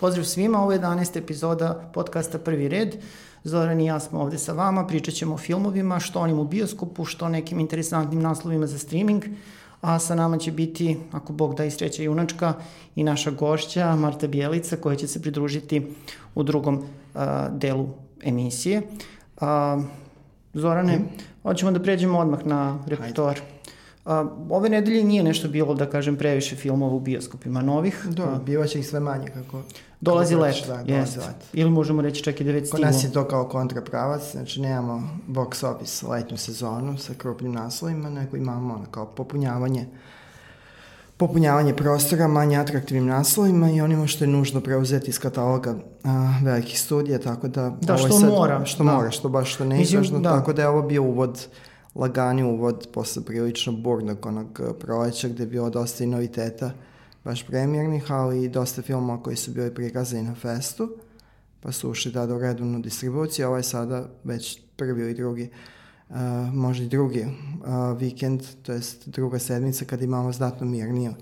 Pozdrav svima, ovo je 11. epizoda podcasta Prvi red. Zoran i ja smo ovde sa vama, pričat ćemo o filmovima, što onim u bioskopu, što nekim interesantnim naslovima za streaming, a sa nama će biti, ako Bog da i sreća junačka, i naša gošća Marta Bijelica koja će se pridružiti u drugom uh, delu emisije. Uh, Zorane, hoćemo da pređemo odmah na repertoar. Hajde. Ove nedelje nije nešto bilo, da kažem, previše filmova u bioskopima novih. Da, biva će ih sve manje kako... Dolazi kako let, da, dolazi let. Ili možemo reći čak i da već. Kod nas je to kao kontrapravac, znači nemamo box office letnju sezonu sa krupnim naslovima, nego imamo ono kao popunjavanje popunjavanje prostora manje atraktivnim naslovima i onima što je nužno preuzeti iz kataloga a, velikih studija, tako da... Da, što sad, mora. Što da. mora, što baš što neizvažno, da. tako da je ovo bio uvod lagani uvod posle prilično burnog onog eh, proleća gde je bilo dosta i noviteta baš premijernih, ali i dosta filmova koji su bili prikazani na festu, pa su ušli da do redovnu distribuciju. Ovo je sada već prvi ili drugi, uh, možda i drugi uh, vikend, to jest druga sedmica kad imamo znatno mirniju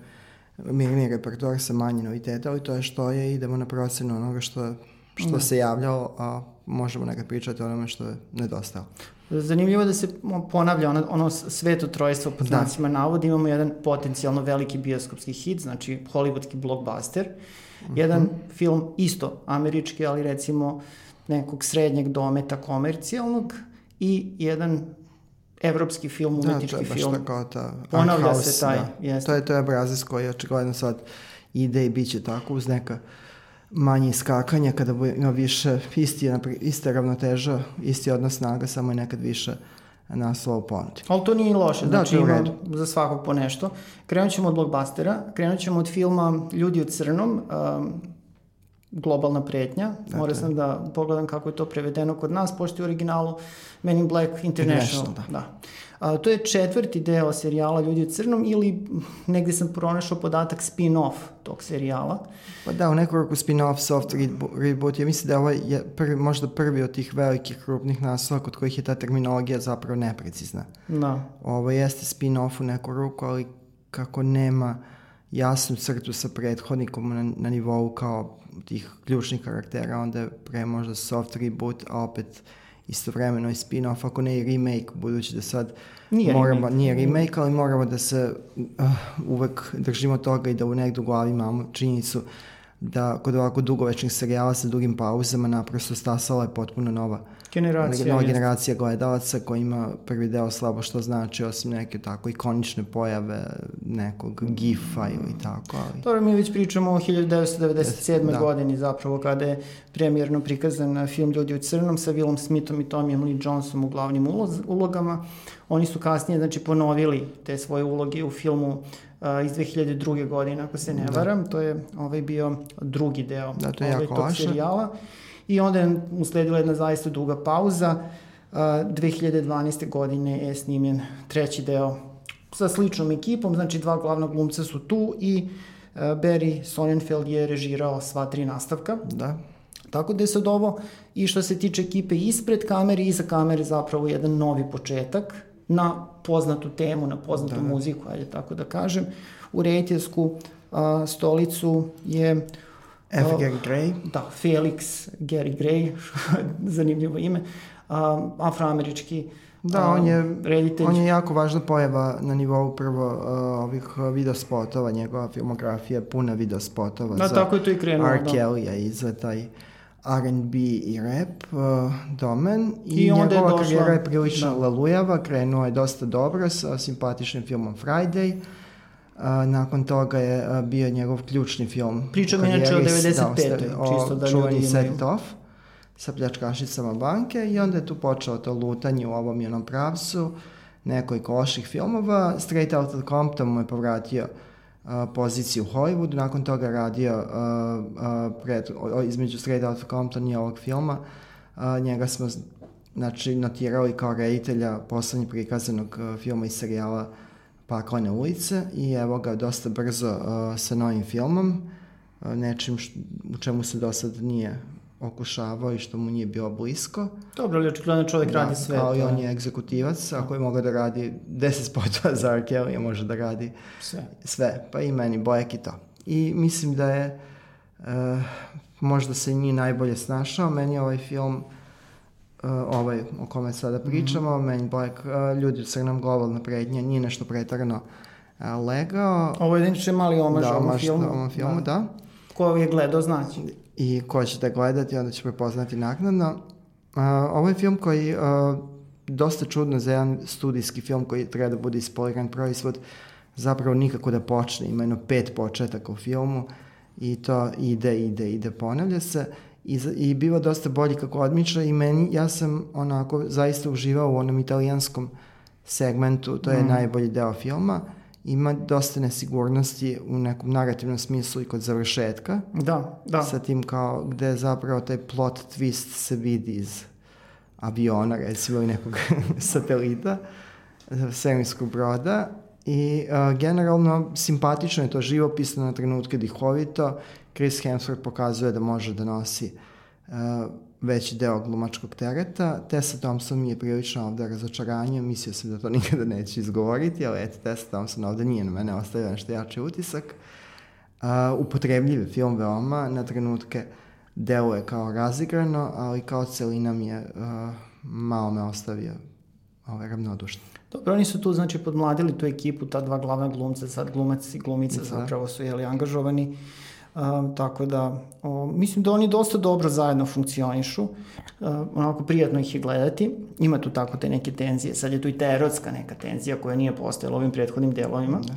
mirniji repertoar sa manje noviteta, ali to je što je, idemo na procenu onoga što, što da. se javljalo, a možemo nekad pričati o onome što je nedostalo. Zanimljivo je da se ponavlja ono, ono sveto trojstvo pod da. znacima navoda. Imamo jedan potencijalno veliki bioskopski hit, znači hollywoodski blockbuster. Mm -hmm. Jedan film isto američki, ali recimo nekog srednjeg dometa komercijalnog i jedan evropski film, umetnički da, to je baš tako ta Ponavlja se taj. Da. Jeste. To je, to je obrazec koji očigledno sad ide i bit će tako uz neka manje iskakanja, kada ima više, isti, ista ravnoteža, isti odnos snaga, samo je nekad više naslova u ponudi. Ali to nije loše, da, znači ima za svakog po nešto. Krenut ćemo od blockbustera, krenut ćemo od filma Ljudi u crnom, um, globalna pretnja. Dakle. Morao sam da pogledam kako je to prevedeno kod nas, pošto je u originalu Men in Black International. International da. da. A, to je četvrti deo serijala Ljudi u crnom ili negde sam pronašao podatak spin-off tog serijala. Pa da, u nekoliko spin-off soft reboot. Ja mislim da ovo je prvi, možda prvi od tih velikih krupnih naslova kod kojih je ta terminologija zapravo neprecizna. Da. Ovo jeste spin-off u neku ruku, ali kako nema jasnu crtu sa prethodnikom na, na nivou kao tih ključnih karaktera, onda je pre možda soft reboot, a opet istovremeno i spin-off, ako ne i remake, budući da sad nije moramo, remake. nije remake, ali moramo da se uh, uvek držimo toga i da u nekdu glavi imamo činjenicu da kod ovako dugovečnih serijala sa dugim pauzama naprosto stasala je potpuno nova generacija, nova generacija gledalaca koja ima prvi deo slabo što znači osim neke tako ikonične pojave nekog gifa ili tako. Ali... Dobro, mi već pričamo o 1997. Da. godini zapravo kada je premijerno prikazan film Ljudi u crnom sa Willom Smithom i Tomijem Lee Johnsonom u glavnim ulogama. Oni su kasnije znači, ponovili te svoje uloge u filmu uh, iz 2002. godine, ako se ne da. varam. To je ovaj bio drugi deo da, to je ovaj, tog serijala. I onda je usledila jedna zaista duga pauza. Uh, 2012. godine je snimljen treći deo sa sličnom ekipom, znači dva glavna glumca su tu i uh, Barry Sonnenfeld je režirao sva tri nastavka. Da. Tako da je sad ovo i što se tiče ekipe ispred kamere i iza kamere zapravo jedan novi početak na poznatu temu, na poznatu da. muziku, ajde tako da kažem. U rejtijsku stolicu je F. Uh, Gary Gray. Da, Felix Gary Gray, zanimljivo ime, uh, afroamerički Da, on je, reditelj. on je jako važna pojava na nivou prvo uh, ovih video spotova, njegova filmografija puna video spotova da, za tako je to i krenuo, R. Da. Kelly-a i za taj R&B i rap uh, domen i, I onda njegova je došla, karijera je prilično da. lalujava, krenuo je dosta dobro sa simpatičnim filmom Friday, A, nakon toga je a, bio njegov ključni film. Pričam inače o 95. Da, čisto da ljudi imaju. Set Off sa pljačkašicama banke i onda je tu počelo to lutanje u ovom i onom pravcu nekoliko loših filmova. Straight Outta Compton mu je povratio a, poziciju u Hollywoodu, nakon toga radio a, a, pred, o, između Straight Outta Compton i ovog filma. A, njega smo znači, notirali kao reditelja poslednje prikazanog a, filma i serijala paklene ulice i evo ga dosta brzo uh, sa novim filmom, uh, nečim š, u čemu se do sad nije okušavao i što mu nije bilo blisko. Dobro, ali očigledno čovjek da, radi sve. Kao i on je egzekutivac, ako je mogao da radi 10 spotova za R. Kelly, može da radi sve. sve. Pa i meni, Bojek i to. I mislim da je uh, možda se nije najbolje snašao. Meni je ovaj film uh, ovaj o kome sada pričamo, mm -hmm. Man Black, uh, ljudi u crnom globalna prednja, nije nešto pretarano uh, legao. Ovo je inače mali omaž da, ovom filmu. ovom filmu, da. da. Ko je gledao znači. I ko će da gledati, onda će prepoznati naknadno. Uh, ovo je film koji uh, dosta čudno za jedan studijski film koji treba da bude ispoliran proizvod, zapravo nikako da počne. Ima jedno pet početaka u filmu i to ide, ide, ide, ponavlja se i, i biva dosta bolji kako odmiča i meni, ja sam onako zaista uživao u onom italijanskom segmentu, to je mm. najbolji deo filma ima dosta nesigurnosti u nekom narativnom smislu i kod završetka. Da, da. Sa tim kao gde zapravo taj plot twist se vidi iz aviona, recimo, i nekog satelita, svemirskog broda. I uh, generalno simpatično je to živopisno na trenutke dihovito. Chris Hemsworth pokazuje da može da nosi uh, veći deo glumačkog tereta. Tessa Thompson mi je prilično ovde razočaranje, mislio sam da to nikada neće izgovoriti, ali eto, Tessa Thompson ovde nije na mene ostavio nešto jači utisak. Uh, upotrebljiv film veoma, na trenutke deluje kao razigrano, ali kao celina mi je uh, malo me ostavio ovaj, ravnodušno. Dobro, oni su tu znači podmladili tu ekipu, ta dva glavna glumca, sad glumac i glumica da. zapravo su jeli angažovani. Uh, Um, tako da, o, mislim da oni dosta dobro zajedno funkcionišu, uh, onako prijatno ih je gledati, ima tu tako te neke tenzije, sad je tu i ta erotska neka tenzija koja nije postojala ovim prethodnim delovima, da.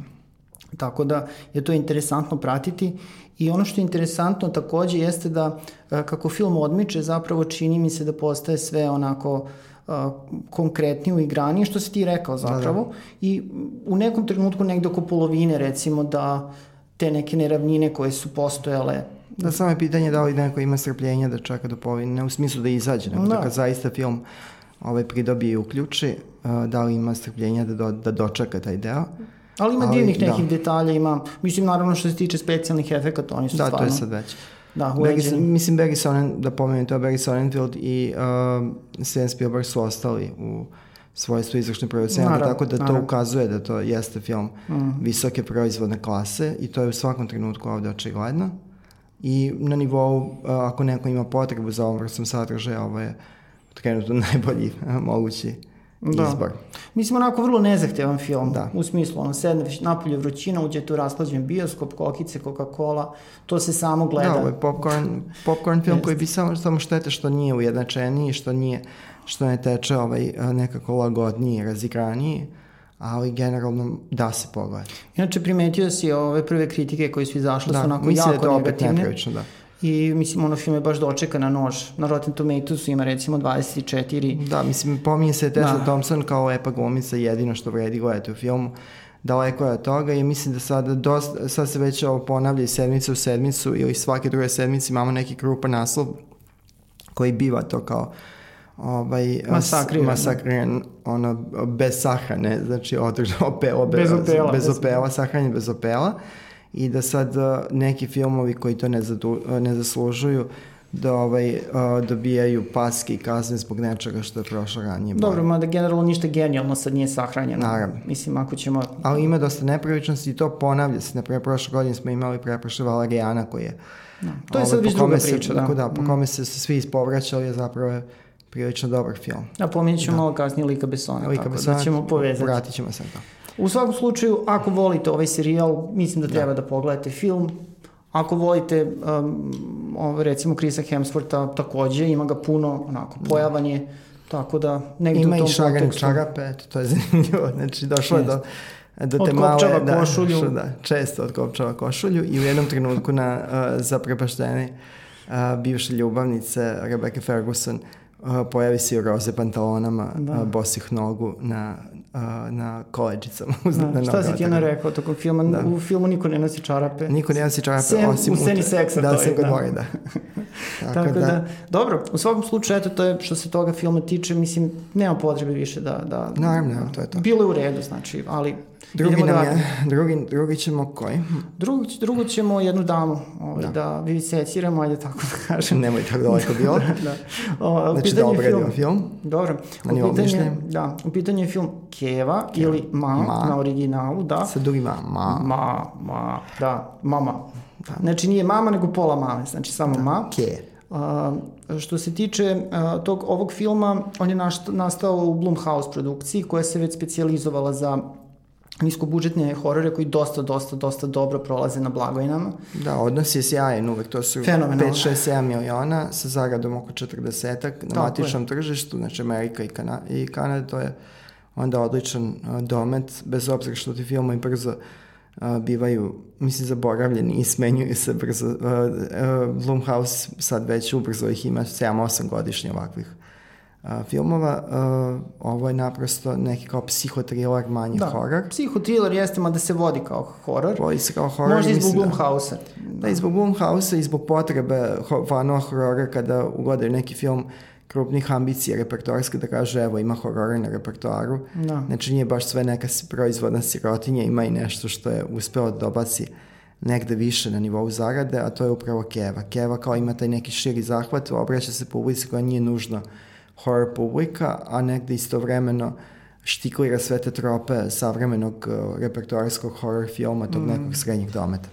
tako da je to interesantno pratiti. I ono što je interesantno takođe jeste da uh, kako film odmiče zapravo čini mi se da postaje sve onako uh, konkretnije u igranije, što si ti rekao zapravo, da, da. i u nekom trenutku negde oko polovine recimo da uh, te neke neravnine koje su postojale. Da, samo je pitanje da li neko ima strpljenja da čeka do polovine, ne u smislu da izađe, nego da. da kad zaista film ovaj, pridobije i uključi, da li ima strpljenja da, do, da dočeka taj deo. Ali ima Ali, divnih nekih da. detalja, ima, mislim naravno što se tiče specijalnih efekata, oni su da, stvarno... Da, to je sad već. Da, Barry, mislim, Barry Sonnen, da pomenem to, Barry Sonnenfeld i uh, Steven Spielberg su ostali u svojstvo izvršne producenta, tako da to naravno. ukazuje da to jeste film mm. visoke proizvodne klase i to je u svakom trenutku ovde očigledno. I na nivou, ako neko ima potrebu za ovom vrstom sadržaja, ovo je trenutno najbolji mogući da. izbor. Mislim, onako vrlo nezahtevan film. Da. U smislu, ono, sedne napolje vrućina, uđe tu raslađen bioskop, kokice, Coca-Cola, to se samo gleda. Da, ovo je popcorn, popcorn film koji bi samo, samo štete što nije ujednačeniji, što nije što ne teče ovaj, nekako lagodniji, razigraniji, ali generalno da se pogledati. Inače, primetio si ove prve kritike koje su izašle da, su onako jako negativne. Da, mislim da je to opet nepravično, da. I mislim, ono film je baš dočeka na nož. Na Rotten Tomatoes ima recimo 24. Da, mislim, pominje se Tessa da. Thompson kao lepa glumica jedino što vredi gledati u filmu. Daleko je od toga i mislim da sada dosta, sad se već ovo ponavlja iz sedmice u sedmicu ili svake druge sedmice imamo neki krupan naslov koji biva to kao ovaj, masakriran, masakriran ono, bez sahrane, znači održao opela, bez, bez opela, bez, bez opela, sahranjen bez opela i da sad uh, neki filmovi koji to ne, zadu, uh, ne zaslužuju da ovaj, uh, dobijaju paske i kazne zbog nečega što je prošlo ranije. Dobro, mada generalno ništa genijalno sad nije sahranjeno. Naravno. Mislim, ako ćemo... Ali ima dosta nepravičnosti i to ponavlja se. Naprimjer, prošle godine smo imali preprošle Valerijana koji je... Da, to je sad već druga priča, da. da. po mm. kome se, se svi ispovraćali je zapravo prilično dobar film. A pominjat ću da. malo kasnije Lika Besona, Lika tako da Besona, da ćemo povezati. Vratit ćemo se to. U svakom slučaju, ako volite ovaj serijal, mislim da, da. treba da, da pogledate film. Ako volite, um, ovaj, recimo, Krisa Hemswortha, takođe, ima ga puno, onako, da. pojavan je, tako da negde ima u tom kontekstu. Ima i šarane čarape, eto, to je zanimljivo, znači došlo je do do te male, da, košulju. Što, da, često odkopčava košulju i u jednom trenutku na uh, zaprepašteni uh, bivše ljubavnice Rebecca Ferguson pojavi se u roze pantalonama, da. bosih nogu na, na koleđicama. Da, na šta si ti ona rekao tokom filma? Da. U filmu niko ne nosi čarape. Niko ne nosi čarape, Sem, osim... U sceni seksa da, to je, da. Dvori, da. Tako, Tako da, da, dobro, u svakom slučaju, eto, to je što se toga filma tiče, mislim, nema potrebe više da... da Naravno, da, to je to. Bilo je u redu, znači, ali Drugi, nam je, drugi, drugi ćemo koji? Drugo, drugo ćemo jednu damu ovaj, da. da viviseciramo, ajde tako da kažem. Nemoj tako daleko bilo. da, da. O, znači da obradimo film. Dobro. Na u pitanje, da, u pitanju je film Keva Keva. ili Ma, Ma, na originalu, da. Sa drugim Ma. Ma, Ma, da, Mama. Da. Znači nije mama, nego pola mame, znači samo da. ma. Ke. A, što se tiče a, tog, ovog filma, on je nastao u Blumhouse produkciji koja se već specializovala za niskobudžetne horore koji dosta, dosta, dosta dobro prolaze na blagojnama. Da, odnos je sjajan uvek, to su 5, 6, 7 miliona sa zaradom oko 40 na matičnom tržištu, znači Amerika i, Kana i Kanada, to je onda odličan domet, bez obzira što ti filmovi brzo bivaju, mislim, zaboravljeni i smenjuju se brzo. Blumhouse sad već ubrzo ih ima 7-8 godišnje ovakvih filmova. Ovo je naprosto neki kao psihotriler, manji da. horor. Psihotriler jeste, da se vodi kao horor. Vodi se kao horor. Možda i zbog Blumhouse-a. Da. da, i zbog Blumhouse-a i zbog potrebe fanova horora kada ugodaju neki film krupnih ambicija repertoarske da kaže evo ima horora na repertoaru. Da. Znači nije baš sve neka proizvodna sirotinja, ima i nešto što je uspeo da dobaci negde više na nivou zarade, a to je upravo Keva. Keva kao ima taj neki širi zahvat, obraća se publici koja nije nužno horror publika, a negde istovremeno štiklira sve te trope savremenog uh, repertoarskog horror filma, tog mm. nekog srednjeg dometa.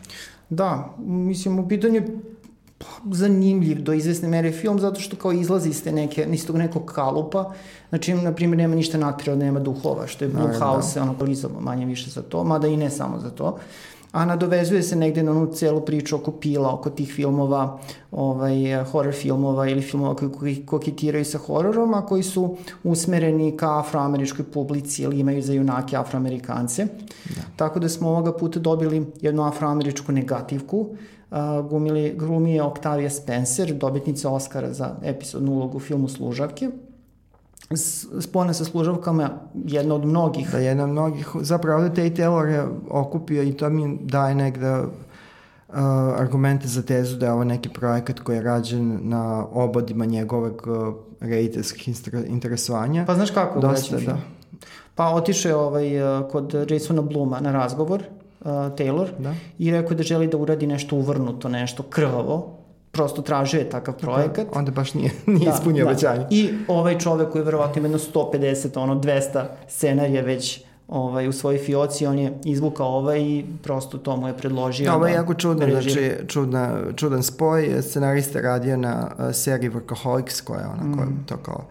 Da, mislim, u pitanju zanimljiv do izvesne mere film, zato što kao izlazi iz, te neke, iz tog nekog kalupa, znači, na primjer, nema ništa nadprirodno, nema duhova, što je Blumhouse, da. ono, polizamo manje više za to, mada i ne samo za to a nadovezuje se negde na onu celu priču oko pila, oko tih filmova, ovaj, horror filmova ili filmova koji, koji koketiraju sa hororom, a koji su usmereni ka afroameričkoj publici ili imaju za junake afroamerikance. Da. Tako da smo ovoga puta dobili jednu afroameričku negativku, Uh, gumili, glumi je Octavia Spencer, dobitnica Oscara za epizodnu ulogu u filmu Služavke spona sa služavkama jedna od mnogih. Da, jedna od mnogih. Zapravo Tate Taylor je okupio i to mi daje negde uh, argumente za tezu da je ovo neki projekat koji je rađen na obodima njegovog uh, rediteljskih interesovanja. Pa znaš kako Dosta, da. Pa otišao je ovaj, uh, kod Jasona Bluma na razgovor, uh, Taylor, da. i rekao da želi da uradi nešto uvrnuto, nešto krvavo, prosto tražio je takav projekat. Da, onda baš nije, nije da, ispunio da. obećanje. I ovaj čovek koji je verovatno ima 150, ono 200 scenarija već ovaj, u svojoj fioci, on je izvukao ovaj i prosto to mu je predložio. Ovo je da jako čudno, znači čudna, čudan spoj. Scenarista radio na uh, seriji Workaholics, koja je onako mm. to kao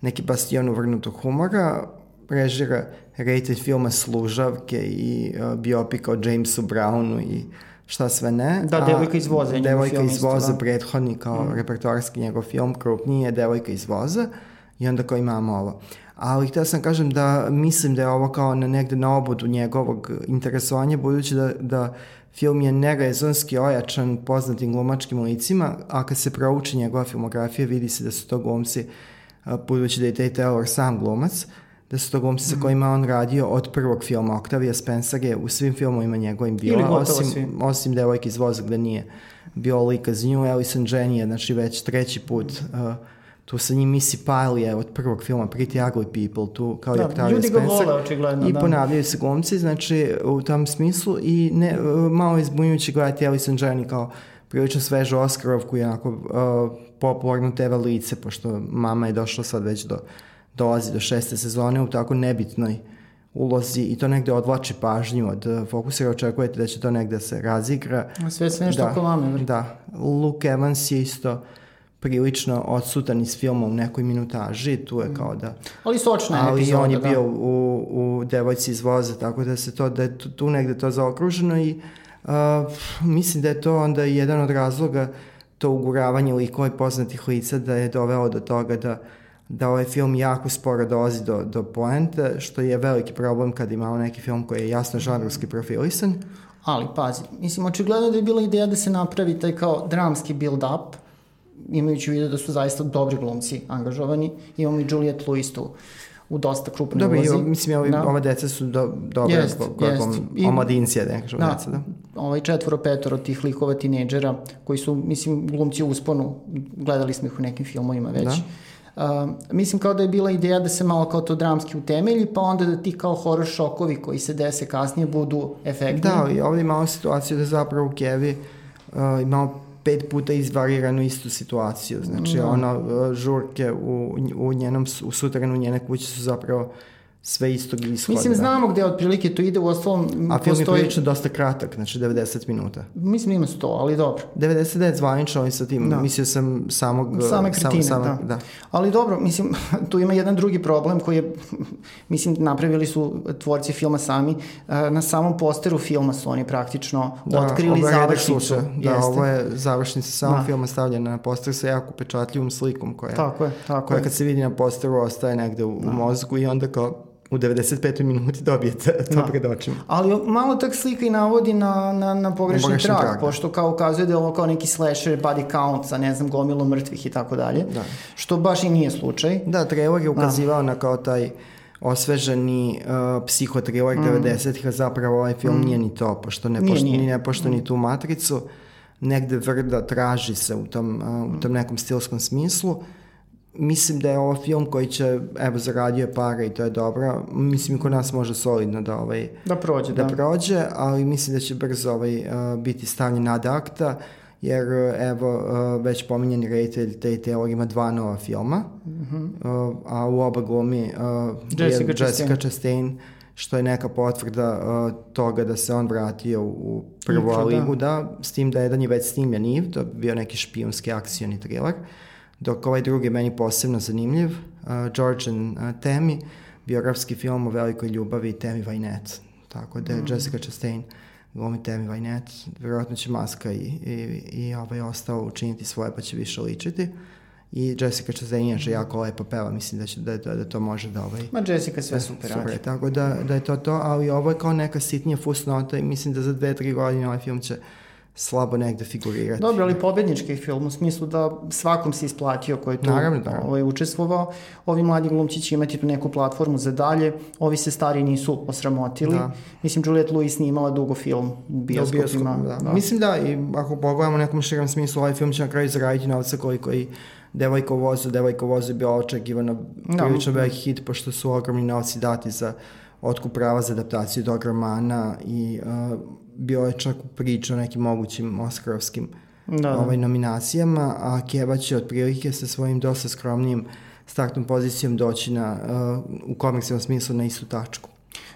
neki bastion uvrnutog humora, režira rated filma Služavke i uh, biopika o Jamesu Brownu i šta sve ne. Da, Devojka iz voza. Devojka iz voza, da. prethodni kao mm. repertoarski njegov film, krupniji je Devojka iz voza i onda kao imamo ovo. Ali htio sam kažem da mislim da je ovo kao na negde na obodu njegovog interesovanja, budući da, da film je nerezonski ojačan poznatim glumačkim licima, a kad se prouči njegova filmografija vidi se da su to glumci, budući da je Tate Taylor sam glumac, da su to glumci sa mhm. kojima on radio od prvog filma Octavia Spencer je u svim filmovima njegovim bila, osim, svi. osim Devojke iz voza gde nije bio lik iz nju, Alison Jenny je znači već treći put uh, tu sa njim Missy Pyle je od prvog filma Pretty Ugly People, tu kao da, i Octavia Spencer. Ljudi ga vole, očigledno, I da. ponavljaju se glumci, znači u tom smislu i ne, uh, malo izbunjujući gledati Alison Jenny kao prilično svežu Oscarovku i onako uh, popularno TV lice, pošto mama je došla sad već do dolazi do šeste sezone u tako nebitnoj ulozi i to negde odvlači pažnju od uh, fokusa jer očekujete da će to negde se razigra. Sve se nešto da, oko vame. Da. Luke Evans je isto prilično odsutan iz filma u nekoj minutaži, tu je kao da... Ali sočna ali epizoda, on je da. bio u, u Devojci iz voza, tako da se to, da je tu, tu negde to zaokruženo i uh, mislim da je to onda jedan od razloga to uguravanje likova i poznatih lica da je doveo do toga da uh, da ovaj film jako sporo dolazi do, do poente, što je veliki problem kad imamo neki film koji je jasno žanrovski profilisan. Ali, pazi, mislim, očigledno da je bila ideja da se napravi taj kao dramski build-up, imajući u vidu da su zaista dobri glumci angažovani. Imamo i Juliette Lewis tu u dosta krupnoj Dobro, ulozi. Dobro, mislim, ovi, da. ova deca su do, dobre, jest, jest. omladincija, da kažem, da, deca, da. Ovaj četvoro, petoro tih likova tineđera, koji su, mislim, glumci u usponu, gledali smo ih u nekim filmovima već. Da mislim kao da je bila ideja da se malo kao to dramski utemelji, pa onda da ti kao horror šokovi koji se dese kasnije budu efektni. Da, i ovdje imamo situaciju da zapravo u Kevi uh, imamo pet puta izvariranu istu situaciju. Znači, da. ono, žurke u, u njenom, u sutranu njene kuće su zapravo sve istog ishoda. Mislim, znamo gde otprilike to ide, u ostalom A film postoji... je prilično dosta kratak, znači 90 minuta. Mislim ima 100, ali dobro. 99 zvanično i sa tim, da. mislio sam samog... Same kretine, sam, same, da. da. Ali dobro, mislim, tu ima jedan drugi problem koji je, mislim, napravili su tvorci filma sami, e, na samom posteru filma su oni praktično da, otkrili završnicu. Da, Jeste. ovo je završnica samog da. filma stavljena na poster sa jako pečatljivom slikom koja, tako je, tako koja je. kad se vidi na posteru ostaje negde u, da. u mozgu i onda kao u 95. minuti dobijete to da. pred očima. Ali malo tak slika i navodi na, na, na pogrešni, pogrešni trak, trak, pošto kao ukazuje da je ovo kao neki slasher body count sa ne znam gomilo mrtvih i tako dalje, da. što baš i nije slučaj. Da, trailer je ukazivao da. na kao taj osveženi uh, psihotriler mm. 90-ih, a zapravo ovaj film mm. nije ni to, pošto ne, pošto, nije, nije. ne pošto mm. ni tu matricu, negde vrda traži se u tom, uh, u tom nekom stilskom smislu, mislim da je ovo film koji će, evo, zaradio pare i to je dobro. Mislim i kod nas može solidno da, ovaj, da prođe, da, da. prođe, ali mislim da će brzo ovaj, uh, biti stavljen nad akta, jer evo, uh, već pominjeni reditelj te Taylor ima dva nova filma, mm -hmm. uh, a u oba glumi uh, Jessica, je Jessica Chastain, što je neka potvrda uh, toga da se on vratio u prvu ligu, da. da, s tim da jedan je već snimljen Eve, to je bio neki špijunski akcioni thriller. Uh, dok ovaj drugi meni posebno zanimljiv, uh, Georgian uh, Temi, biografski film o velikoj ljubavi Temi Vajnet. Tako da je mm. Jessica Chastain glumi Temi Vajnet, verovatno će Maska i, i, i ovaj ostao učiniti svoje pa će više ličiti. I Jessica Chastain je jako lepo peva, mislim da, će, da, da, da to može da ovaj... Ma Jessica sve super radi. Super, tako da, da je to to, ali ovo je kao neka sitnija fusnota i mislim da za dve, tri godine ovaj film će slabo negde figurirati. Dobro, ali pobednički film u smislu da svakom se isplatio koji je tu naravno, naravno. Ovaj, učestvovao. Ovi mladi glumci će imati tu neku platformu za dalje. Ovi se stari nisu osramotili. Da. Mislim, Juliette Lewis nije imala dugo film u bioskopima. Da, bioskop, da. da. Mislim da, i ako pogledamo u nekom širom smislu, ovaj film će na kraju zaraditi novca koliko i Devojko vozu, Devojko vozu je bio očekivano da, prilično da. veliki hit, pošto su ogromni novci dati za otkup prava za adaptaciju tog romana i uh, bio je čak u priču o nekim mogućim Oscarovskim da, da. Ovaj, nominacijama, a Keva će otprilike sa svojim dosta skromnijim startnom pozicijom doći na, uh, u komercijalnom smislu na istu tačku.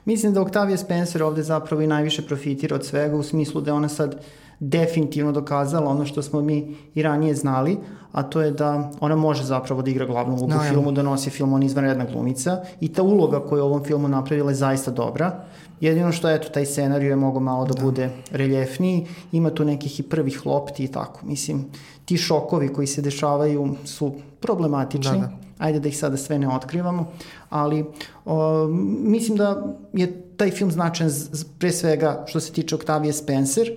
Mislim da Octavia Spencer ovde zapravo i najviše profitira od svega u smislu da ona sad definitivno dokazala ono što smo mi i ranije znali, a to je da ona može zapravo da igra glavnu ulogu no, u filmu, da nosi film, ona izvanredna glumica i ta uloga koju je ovom filmu napravila je zaista dobra. Jedino što, eto, taj scenarij je mogo malo da, da. bude reljefniji, ima tu nekih i prvih lopti i tako. Mislim, ti šokovi koji se dešavaju su problematični. Da, da. Ajde da ih sada sve ne otkrivamo, ali o, mislim da je taj film značan pre svega što se tiče Octavia Spencer,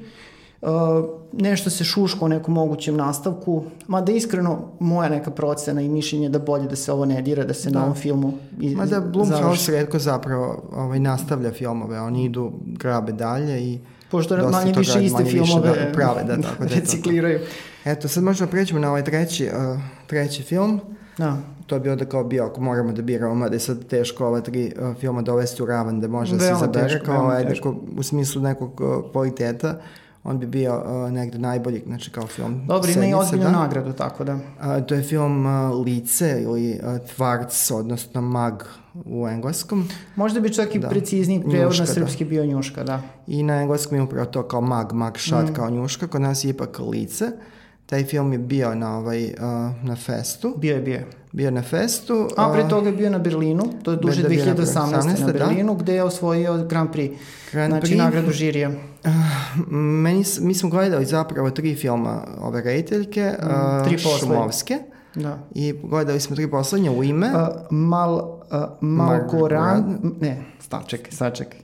nešto se šuška o nekom mogućem nastavku, mada iskreno moja neka procena i mišljenje da bolje da se ovo ne dira, da se da. na ovom filmu i, Mada Blumhouse redko zapravo ovaj, nastavlja filmove, oni idu grabe dalje i Pošto manje više iste filmove više, da, prave, da, tako da recikliraju. Eto, sad možemo prećemo na ovaj treći, uh, treći film. Da. To bi onda kao bio, ako moramo da biramo, mada je sad teško ova tri uh, filma dovesti u ravan da može da se zabere, kao ovaj, u smislu nekog uh, kvaliteta on bi bio uh, negde najbolji, znači kao film. Dobro, ima i ozbiljnu da? nagradu, tako da. Uh, to je film uh, Lice ili uh, Tvarc, odnosno Mag u engleskom. Možda bi čak i da. precizniji prevod na da. srpski da. bio Njuška, da. I na engleskom je upravo to kao Mag, Mag šat mm. kao Njuška, kod nas je ipak Lice. Taj film je bio na, ovaj, uh, na festu. Bio je, bio je. Bio na festu. A pre toga je bio na Berlinu, to je duže 2018. Na, 18, na da. Berlinu, da. gde je osvojio Grand Prix. Grand znači, Prix. nagradu žirija. Uh, meni, mi smo gledali zapravo tri filma ove rediteljke. Mm, tri uh, Šumovske. Da. I gledali smo tri poslednje u ime. Uh, mal, uh, Malgoran, ne, sad čekaj.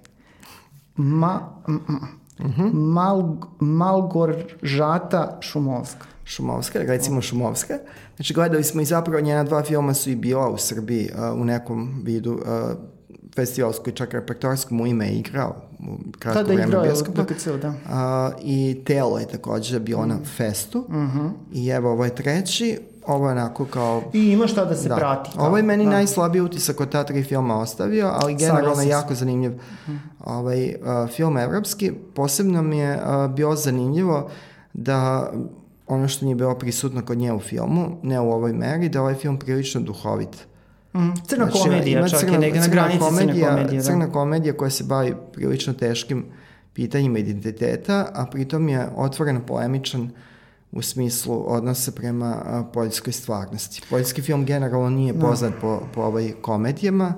Ma, mm, mm. Uh mhm. -huh. Mal, Malgoržata Šumovska. Šumovska, recimo Šumovska. Znači gledali smo i zapravo njena dva filma su i bila u Srbiji uh, u nekom vidu uh, festivalskoj, čak repertoarskom u ime je igrao u kratko Tada vreme bioskopa. Tada da. Uh, I Telo je takođe bio mm. na festu. Uh mhm. -huh. I evo, ovo je treći ovo je onako kao... I ima šta da se da. prati. Kao, ovo je meni da. najslabiji utisak od ta tri filma ostavio, ali generalno je jako zanimljiv hmm. ovaj, uh, film evropski. Posebno mi je uh, bio zanimljivo da ono što nije bilo prisutno kod nje u filmu, ne u ovoj meri, da ovaj film prilično duhovit. Mm, crna znači, komedija, čak crna, je negde na granici komedija, crne komedije. Da. Crna komedija koja se bavi prilično teškim pitanjima identiteta, a pritom je otvoreno polemičan u smislu odnosa prema a, poljskoj stvarnosti. Poljski film generalno nije da. poznat no. po, po ovaj komedijama,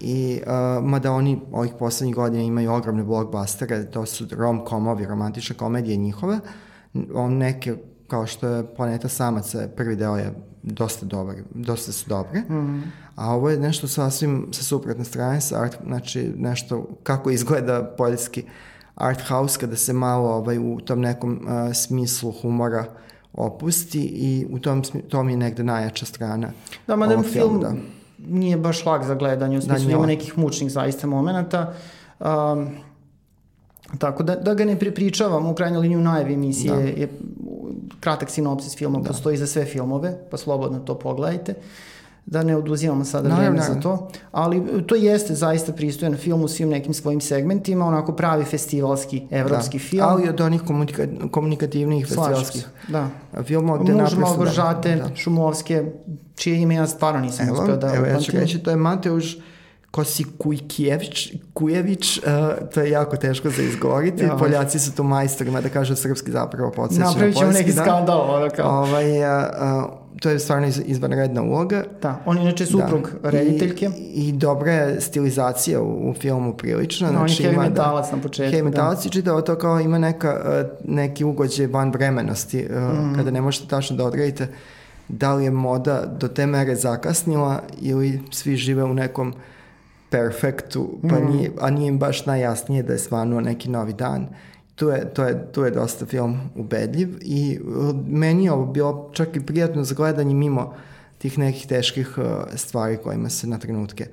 i uh, mada oni ovih poslednjih godina imaju ogromne blockbustere, to su rom-komovi, romantične komedije njihove, on neke kao što je Planeta samaca, prvi deo je dosta dobar, dosta su dobre, mm -hmm. a ovo je nešto sasvim sa suprotne strane, sa art, znači nešto kako izgleda poljski art house kada se malo ovaj, u tom nekom uh, smislu humora opusti i u tom, tom je negde najjača strana da, mada film, film da. nije baš lag za gledanje, u da, smislu da, ima nekih mučnih zaista momenta. Um, Tako da, da ga ne prepričavam, u krajnjoj liniji u najavi emisije da. je kratak sinopsis filma, da. postoji za sve filmove, pa slobodno to pogledajte da ne oduzimamo sada no, vreme za to, ali to jeste zaista pristojan film u svim nekim svojim segmentima, onako pravi festivalski evropski da. film. Ali od onih komunika komunikativnih festivalskih da. filmova gde naprosto... Muž Malgoržate, da. Šumovske, čije ime ja stvarno nisam evo, uspio da... Evo, ja ću reći, to je Mateuš Kosi Kujkijević, Kujević, uh, to je jako teško za izgovoriti. Ja, Poljaci su tu majstorima da kažu srpski zapravo podsjeća Napravit ćemo neki da. skandal. Ono kao. Ovaj, uh, uh, to je stvarno iz, izvanredna uloga. Da, on je inače suprug da. rediteljke. I, I dobra je stilizacija u, u filmu prilično. No, znači, on je heavy metalac da, na početku. Heavy da. metalac da. i čitao to kao ima neka, neki ugođe van vremenosti, mm. kada ne možete tačno da odredite da li je moda do te mere zakasnila ili svi žive u nekom perfektu, pa mm. nije, a nije im baš najjasnije da je stvarno neki novi dan. Tu je, to je, tu je dosta film ubedljiv i uh, meni je ovo bilo čak i prijatno za gledanje mimo tih nekih teških uh, stvari kojima se na trenutke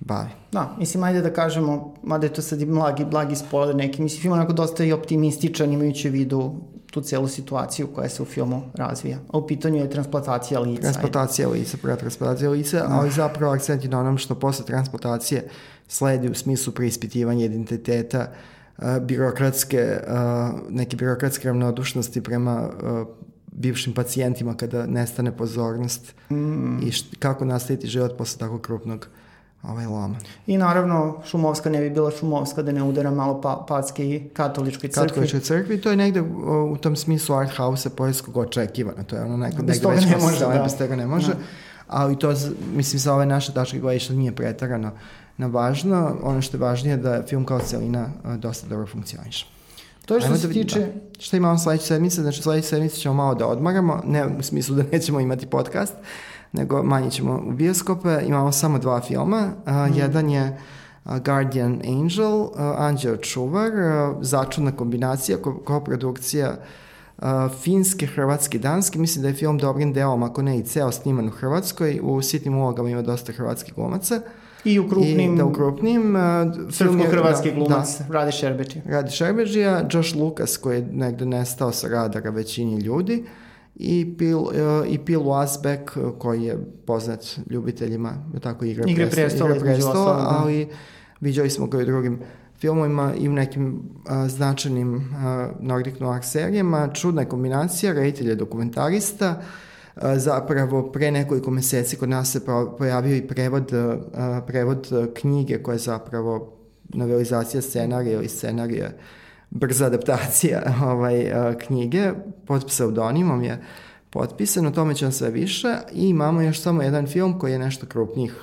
bavi. Da, mislim, ajde da kažemo, mada je to sad i blagi, blagi spoiler neki, mislim, film onako dosta i optimističan imajući u vidu tu celu situaciju koja se u filmu razvija. A u pitanju je transplantacija lica. Transplantacija lica, prva transplantacija lica, da. ali zapravo akcent je na onom što posle transplantacije sledi u smislu preispitivanja identiteta, birokratske, neke birokratske ravnodušnosti prema bivšim pacijentima kada nestane pozornost mm. i št, kako nastaviti život posle tako krupnog ovaj loma. I naravno, Šumovska ne bi bila Šumovska da ne udara malo pa, patske i katoličkoj crkvi. Katoličkoj crkvi, to je negde u, u tom smislu art house-a poljskog očekivano. To je ono neko, bez negde već ne može, da. bez toga ne može. Da. Ali to, mislim, sa ove naše tačke gledišta nije pretarano na važno. Ono što je važnije je da film kao celina dosta dobro funkcioniše. To je što Ajmo se da tiče... Da. Šta imamo sledeće sedmice? Znači sledeće sedmice ćemo malo da odmaramo, ne u smislu da nećemo imati podcast, nego manje ćemo u bioskope. Imamo samo dva filma. Uh, mm. Jedan je Guardian Angel, uh, Anđeo Čuvar, uh, začudna kombinacija, ko, koprodukcija uh, finske, hrvatske, danske. Mislim da je film dobrim delom, ako ne i ceo sniman u Hrvatskoj. U sitnim ulogama ima dosta hrvatskih glumaca. I u krupnim... I da u krupnim... Uh, Srpsko-hrvatski da, glumac, da, Radi Šerbeđi. Radi Šerbeđija, Josh Lucas koji je negde nestao sa radara većini ljudi. I Pil, uh, i Pil Wasbeck koji je poznat ljubiteljima tako igre, igre prestola, igre prestola da. ali viđali smo ga i u drugim filmovima i u nekim uh, značajnim uh, Nordic noir serijama. Čudna je kombinacija, reditelj je dokumentarista, zapravo pre nekoliko meseci kod nas se pojavio i prevod, prevod knjige koja je zapravo novelizacija scenarija ili scenarija brza adaptacija ovaj, knjige pod pseudonimom je potpisan, o tome će vam sve više i imamo još samo jedan film koji je nešto krupnijih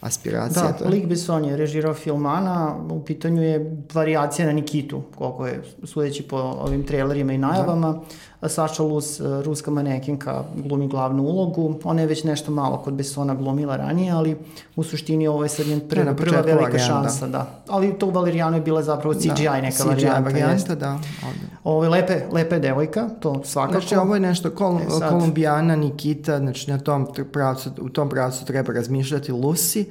aspiracija. Da, to. Lik Besson je režirao film Ana, u pitanju je variacija na Nikitu, koliko je sudeći po ovim trailerima i najavama. Da. Saša Luz, e, ruska manekinka, glumi glavnu ulogu. Ona je već nešto malo kod Bessona glumila ranije, ali u suštini ovo je sad njen prva, prva velika varijanta. šansa. Da. Ali to u Valerijanu je bila zapravo CGI da, neka CGI varijanta. varijanta, da. Ovo je lepe, lepe devojka, to svakako. Znači ovo je nešto kol, e sad... Kolumbijana, Nikita, znači na tom pravcu, u tom pravcu treba razmišljati Lucy.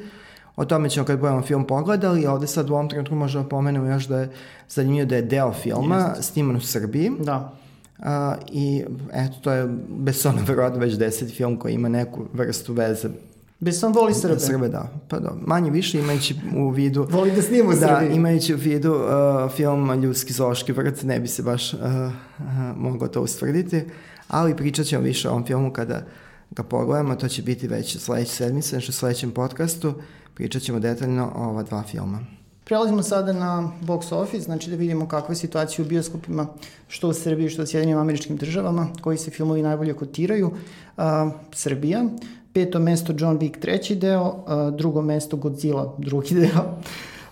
O tome ćemo kad budemo film pogledali, ovde sad u ovom trenutku možemo pomenemo još da je zanimljivo da je deo filma Jest. sniman u Srbiji. Da. Uh, I eto, to je Besona verovatno već deseti film koji ima neku vrstu veze Beson voli Srbe. Srbe, da. Pa da, manje više imajući u vidu... voli da snima u da, Srbiji. Da, imajući u vidu uh, film Ljudski zoški vrt, ne bi se baš uh, uh, mogao to ustvrditi, ali pričat ćemo više o ovom filmu kada ga pogledamo, to će biti već sledeće sedmice, znači u sledećem podcastu pričat ćemo detaljno o ova dva filma. Prelazimo sada na box office, znači da vidimo kakva je situacija u bioskopima, što u Srbiji, što u Sjedinim američkim državama, koji se filmovi najbolje kotiraju. Uh, Srbija, peto mesto John Wick treći deo, uh, drugo mesto Godzilla drugi deo,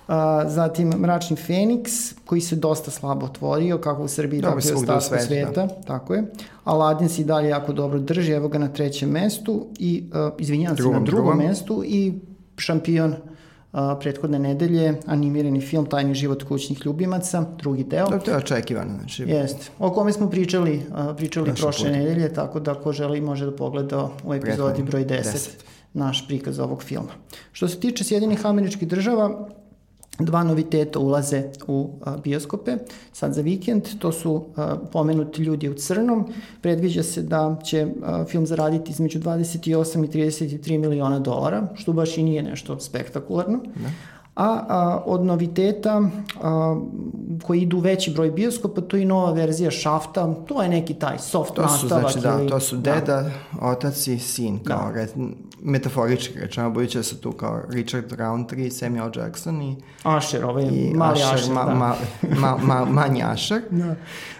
uh, zatim Mračni Feniks, koji se dosta slabo otvorio, kako u Srbiji, Dobro, tako i u u ostatku sveta, tako je. Aladdin se i dalje jako dobro drži, evo ga na trećem mestu i, izvinjavam se, na Drugom, drugom drugom. mestu i šampion Uh, prethodne nedelje, animirani film Tajni život kućnih ljubimaca, drugi deo. To, to je očekivano, znači Jeste. O kome smo pričali, uh, pričali Prošli prošle put. nedelje, tako da ko želi može da pogleda u epizodi Prethodni, broj 10, 10. naš prikaz ovog filma. Što se tiče Sjedinih američkih država, dva noviteta ulaze u bioskope sad za vikend, to su pomenuti ljudi u crnom, predviđa se da će film zaraditi između 28 i 33 miliona dolara, što baš i nije nešto spektakularno. Da. A, a od noviteta a, koji idu veći broj bioskopa, to je i nova verzija Šafta, to je neki taj soft To su, nastavak. znači, da, ili- to su deda, otac i sin, kao Da. da. metaforički rečeno, budući da su tu kao Richard Roundtree, Samuel Jackson i, Asher, ovaj i mali Asher, Asher, ma, da. ma, ma, ma, manji Asher.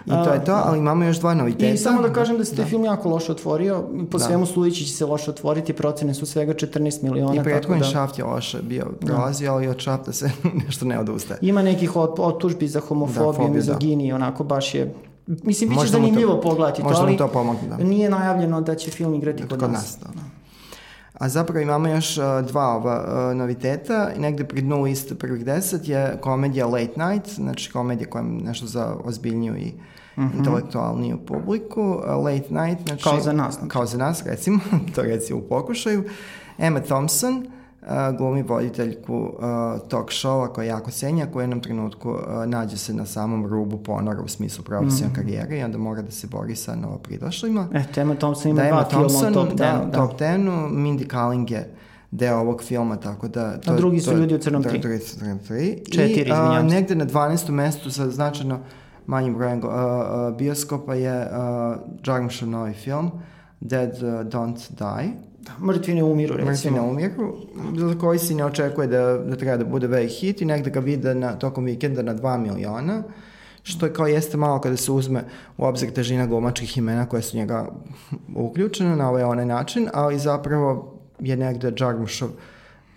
Da. I to je to, ali imamo još dva noviteta. I samo da kažem da se taj film jako loše otvorio, po Da. svemu sudeći će se loše otvoriti, procene su svega 14 miliona. I prethodni da, šaft je loše bio prolazio, ali od šafta se nešto ne odustaje. Ima nekih ot, otužbi za homofobiju, Da, fobiju, mizogini, onako baš je... Mislim, bit će zanimljivo pogledati to, ali to pomogne, da. nije najavljeno da će film igrati kod, Kod nas. nas, da. A zapravo imamo još uh, dva ova uh, noviteta i negde pri dnu liste prvih deset je komedija Late Night, znači komedija koja je nešto za ozbiljniju i intelektualniju publiku. Uh, Late Night, znači... Kao za nas, znači. Kao za nas, recimo, to recimo u pokušaju. Emma Thompson, uh, glumi voditeljku uh, talk showa koja jako senja, koja u jednom trenutku uh, nađe se na samom rubu ponora u smislu profesionalne karijere i onda mora da se bori sa novopridošlima. E, Tema Thompson ima Da, dva Emma filma Thompson, u top 10. da, Da, top 10 Mindy Kaling je deo ovog filma, tako da... A drugi su to je- ljudi u crnom tri. drugi su u crnom tri. Četiri, se. negde na 12. mestu sa značajno manjim brojem uh, uh, bioskopa je uh, Jarmušov novi film Dead uh, Don't Die. Mrtvi ne umiru, recimo. Mrtvi ne umiru, za koji se ne očekuje da, da treba da bude veliki hit i negde ga vide na, tokom vikenda na 2 miliona, što je kao jeste malo kada se uzme u obzir težina glumačkih imena koje su njega uključene na ovaj onaj način, ali zapravo je negde Jarmušov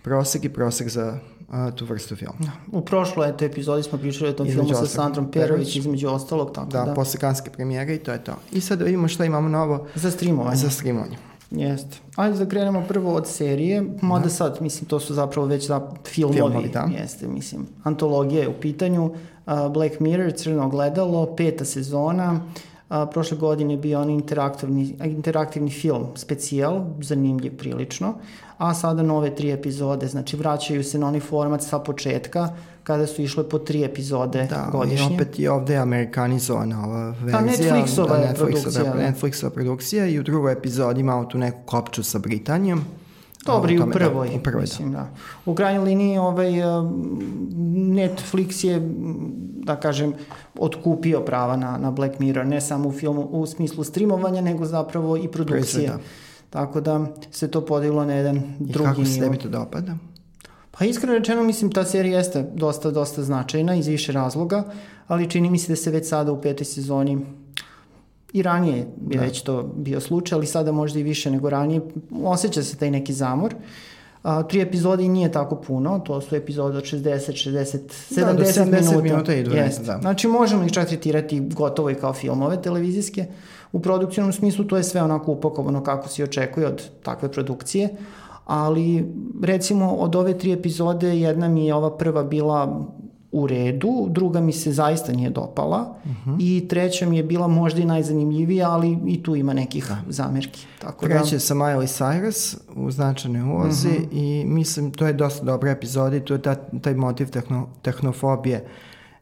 prosek i prosek za a, tu vrstu filma. U prošloj eto, epizodi smo pričali o tom Između filmu sa. Sandrom Perović, između ostalog, tako Da, da. da. posle kanske premijere i to je to. I sad da vidimo šta imamo novo Za streamovanje. za streamovanje. Jeste. Ajde da krenemo prvo od serije, mada sad, mislim, to su zapravo već da, filmovi. Filmovi, da. Jeste, mislim. Antologija je u pitanju. Uh, Black Mirror, Crno gledalo, peta sezona. Uh, prošle godine je bio on interaktivni, interaktivni film, specijal, zanimljiv prilično, a sada nove tri epizode, znači vraćaju se na onaj format sa početka, kada su išle po tri epizode Da, godišnje. i opet je ovde amerikanizovana ova verzija. Netflixova je Netflixova, produkcija, da. Netflixova produkcija i u drugoj epizodi imamo tu neku kopču sa Britanijom. Dobro, i u tome, da, prvoj. u prvoj, mislim, da. U krajnjoj liniji ovaj, um, Netflix je, da kažem, otkupio prava na, na Black Mirror, ne samo u filmu u smislu streamovanja, nego zapravo i produkcije. Proizvoda. Tako da se to podiglo na jedan I drugi kako se nivo. tebi to dopada? Pa iskreno rečeno, mislim, ta serija jeste dosta, dosta značajna iz više razloga, ali čini mi se da se već sada u petoj sezoni i ranije je Da. već to bio slučaj, ali sada možda i više nego ranije. Osjeća se taj neki zamor. A, tri epizode i nije tako puno, to su epizode od 60, 60, 70, Da, do 70 minuta. minuta ne, Jeste. da. Znači možemo ih čak tretirati gotovo i kao filmove televizijske. U produkcijnom smislu to je sve onako upakovano kako se i očekuje od takve produkcije, ali recimo od ove tri epizode jedna mi je ova prva bila u redu, druga mi se zaista nije dopala i treća mi je bila možda i najzanimljivija, ali i tu ima nekih zamerki. Tako da, Kreće sa Miley Cyrus u značajnoj ulozi Mhm. i mislim to je dosta dobra epizoda i tu je ta, taj motiv tehno, tehnofobije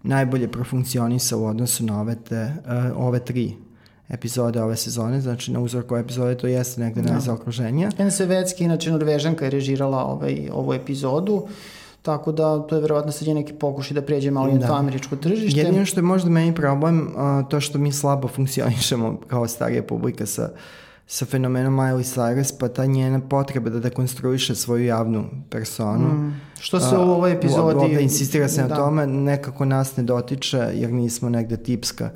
najbolje profunkcionisao u odnosu na ove, te, uh, ove tri epizode ove sezone, znači na uzorku epizode to jeste negde da. najzaokruženija. Jen Sevecki, inače Norvežanka je režirala ovaj, ovu epizodu, tako da to je verovatno sad je neki pokušaj da pređe malo da. na to američko tržište. Jedino što je možda meni problem, uh, to što mi slabo funkcionišemo kao starija publika sa sa fenomenom Miley Cyrus, pa ta njena potreba da dekonstruiše svoju javnu personu. Mm. Što se u ovoj epizodi... Ovde insistira se da. na tome, nekako nas ne dotiče jer nismo negde tipska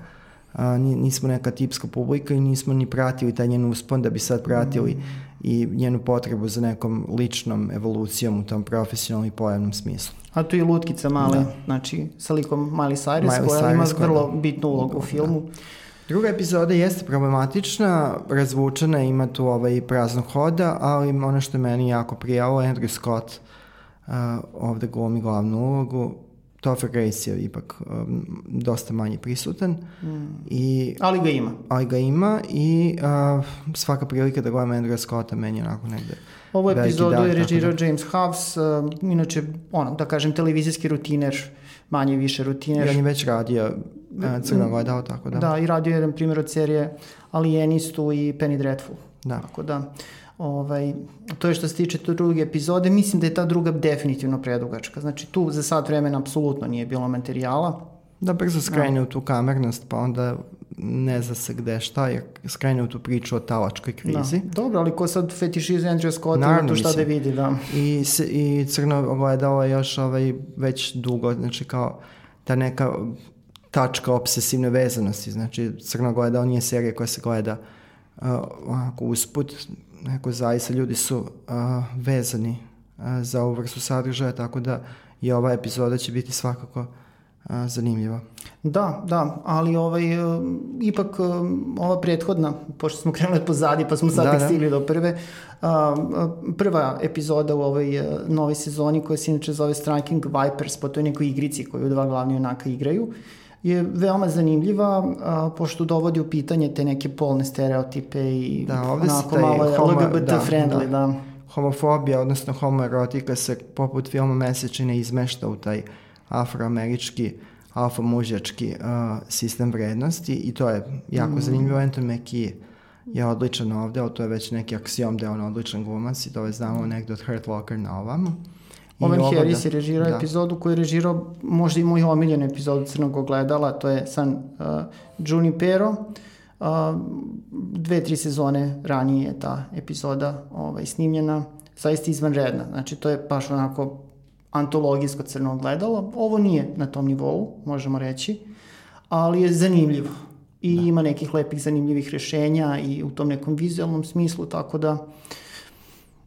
a, nismo neka tipska publika i nismo ni pratili taj njen uspon da bi sad pratili mm. i njenu potrebu za nekom ličnom evolucijom u tom profesionalnom i pojavnom smislu. A tu je Lutkica male, da. znači sa likom Miley Cyrus, Miley koja Cyrus, ima vrlo da. bitnu ulogu u filmu. Da. Druga epizoda jeste problematična, razvučena, ima tu ovaj praznog hoda, ali ono što je meni jako prijalo, Andrew Scott uh, ovde glumi glavnu ulogu, Topher Grace je ipak um, dosta manje prisutan. Mm. I, ali ga ima. Ali ga ima i uh, svaka prilika da gledam Andrew Scotta meni onako negde Ovu epizodu je režirao da... James Huffs, uh, inače, ono, da kažem, televizijski rutiner, manje više rutiner. I on je već radio uh, Crno gledao, tako da. Da, i radio jedan primjer od serije Alienistu i Penny Dreadful. Da. Tako da, ovaj, to je što se tiče te druge epizode, mislim da je ta druga definitivno predugačka. Znači tu za sat vremena apsolutno nije bilo materijala. Da brzo skrene da. u tu kamernost, pa onda ne zna se gde šta, jer skrene u tu priču o talačkoj krizi. Da. Dobro, ali ko sad fetišizuje Andrew Scott, ima tu šta da vidi, da. I, i crno ogledalo je još ovaj, već dugo, znači kao ta neka tačka obsesivne vezanosti, znači crno gledao nije serija koja se gleda uh, onako usput, neko zaista ljudi su uh, vezani uh, za ovu vrstu sadržaja, tako da i ova epizoda će biti svakako uh, zanimljiva. Da, da, ali ovaj, uh, ipak uh, ova prethodna, pošto smo krenuli pozadi pa smo sad da, tek da. stigli do prve, uh, prva epizoda u ovoj uh, novoj sezoni koja se inače zove Striking Vipers po toj nekoj igrici koju dva glavni junaka igraju, je veoma zanimljiva, a, pošto dovodi u pitanje te neke polne stereotipe i da, onako malo je homo, LGBT da, friendly, da. da. Homofobija, odnosno homoerotika se poput filma Mesečine izmešta u taj afroamerički alfa mužački uh, sistem vrednosti i to je jako mm. zanimljivo. Anton McKee je odličan ovde, ali to je već neki aksijom da je on odličan glumac i to je znamo negde od Hurt Locker na ovamo. Owen Harris je režirao da. epizodu koju je režirao možda i moj omiljen epizod Crnog ogledala, to je San uh, Junipero. Uh, dve, tri sezone ranije je ta epizoda ovaj, snimljena, zaista izvanredna. Znači, to je baš onako antologijsko crno ogledalo. Ovo nije na tom nivou, možemo reći, ali je zanimljivo. I da. ima nekih lepih zanimljivih rešenja i u tom nekom vizualnom smislu, tako da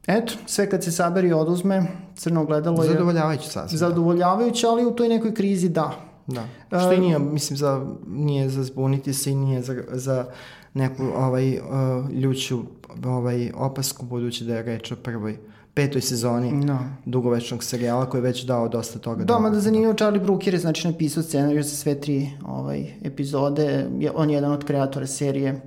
Eto, sve kad se saberi i oduzme, crno gledalo je... Zadovoljavajuće sasvim. Da. Zadovoljavajuće, ali u toj nekoj krizi da. Da. Što i nije, mislim, za, nije za zbuniti se i nije za, za neku ovaj, uh, ljuću ovaj, opasku, budući da je reč o prvoj petoj sezoni no. Da. dugovečnog serijala koji je već dao dosta toga. Da, da zanimljivo Charlie Brooker je znači napisao scenariju za sve tri ovaj, epizode. On je jedan od kreatora serije.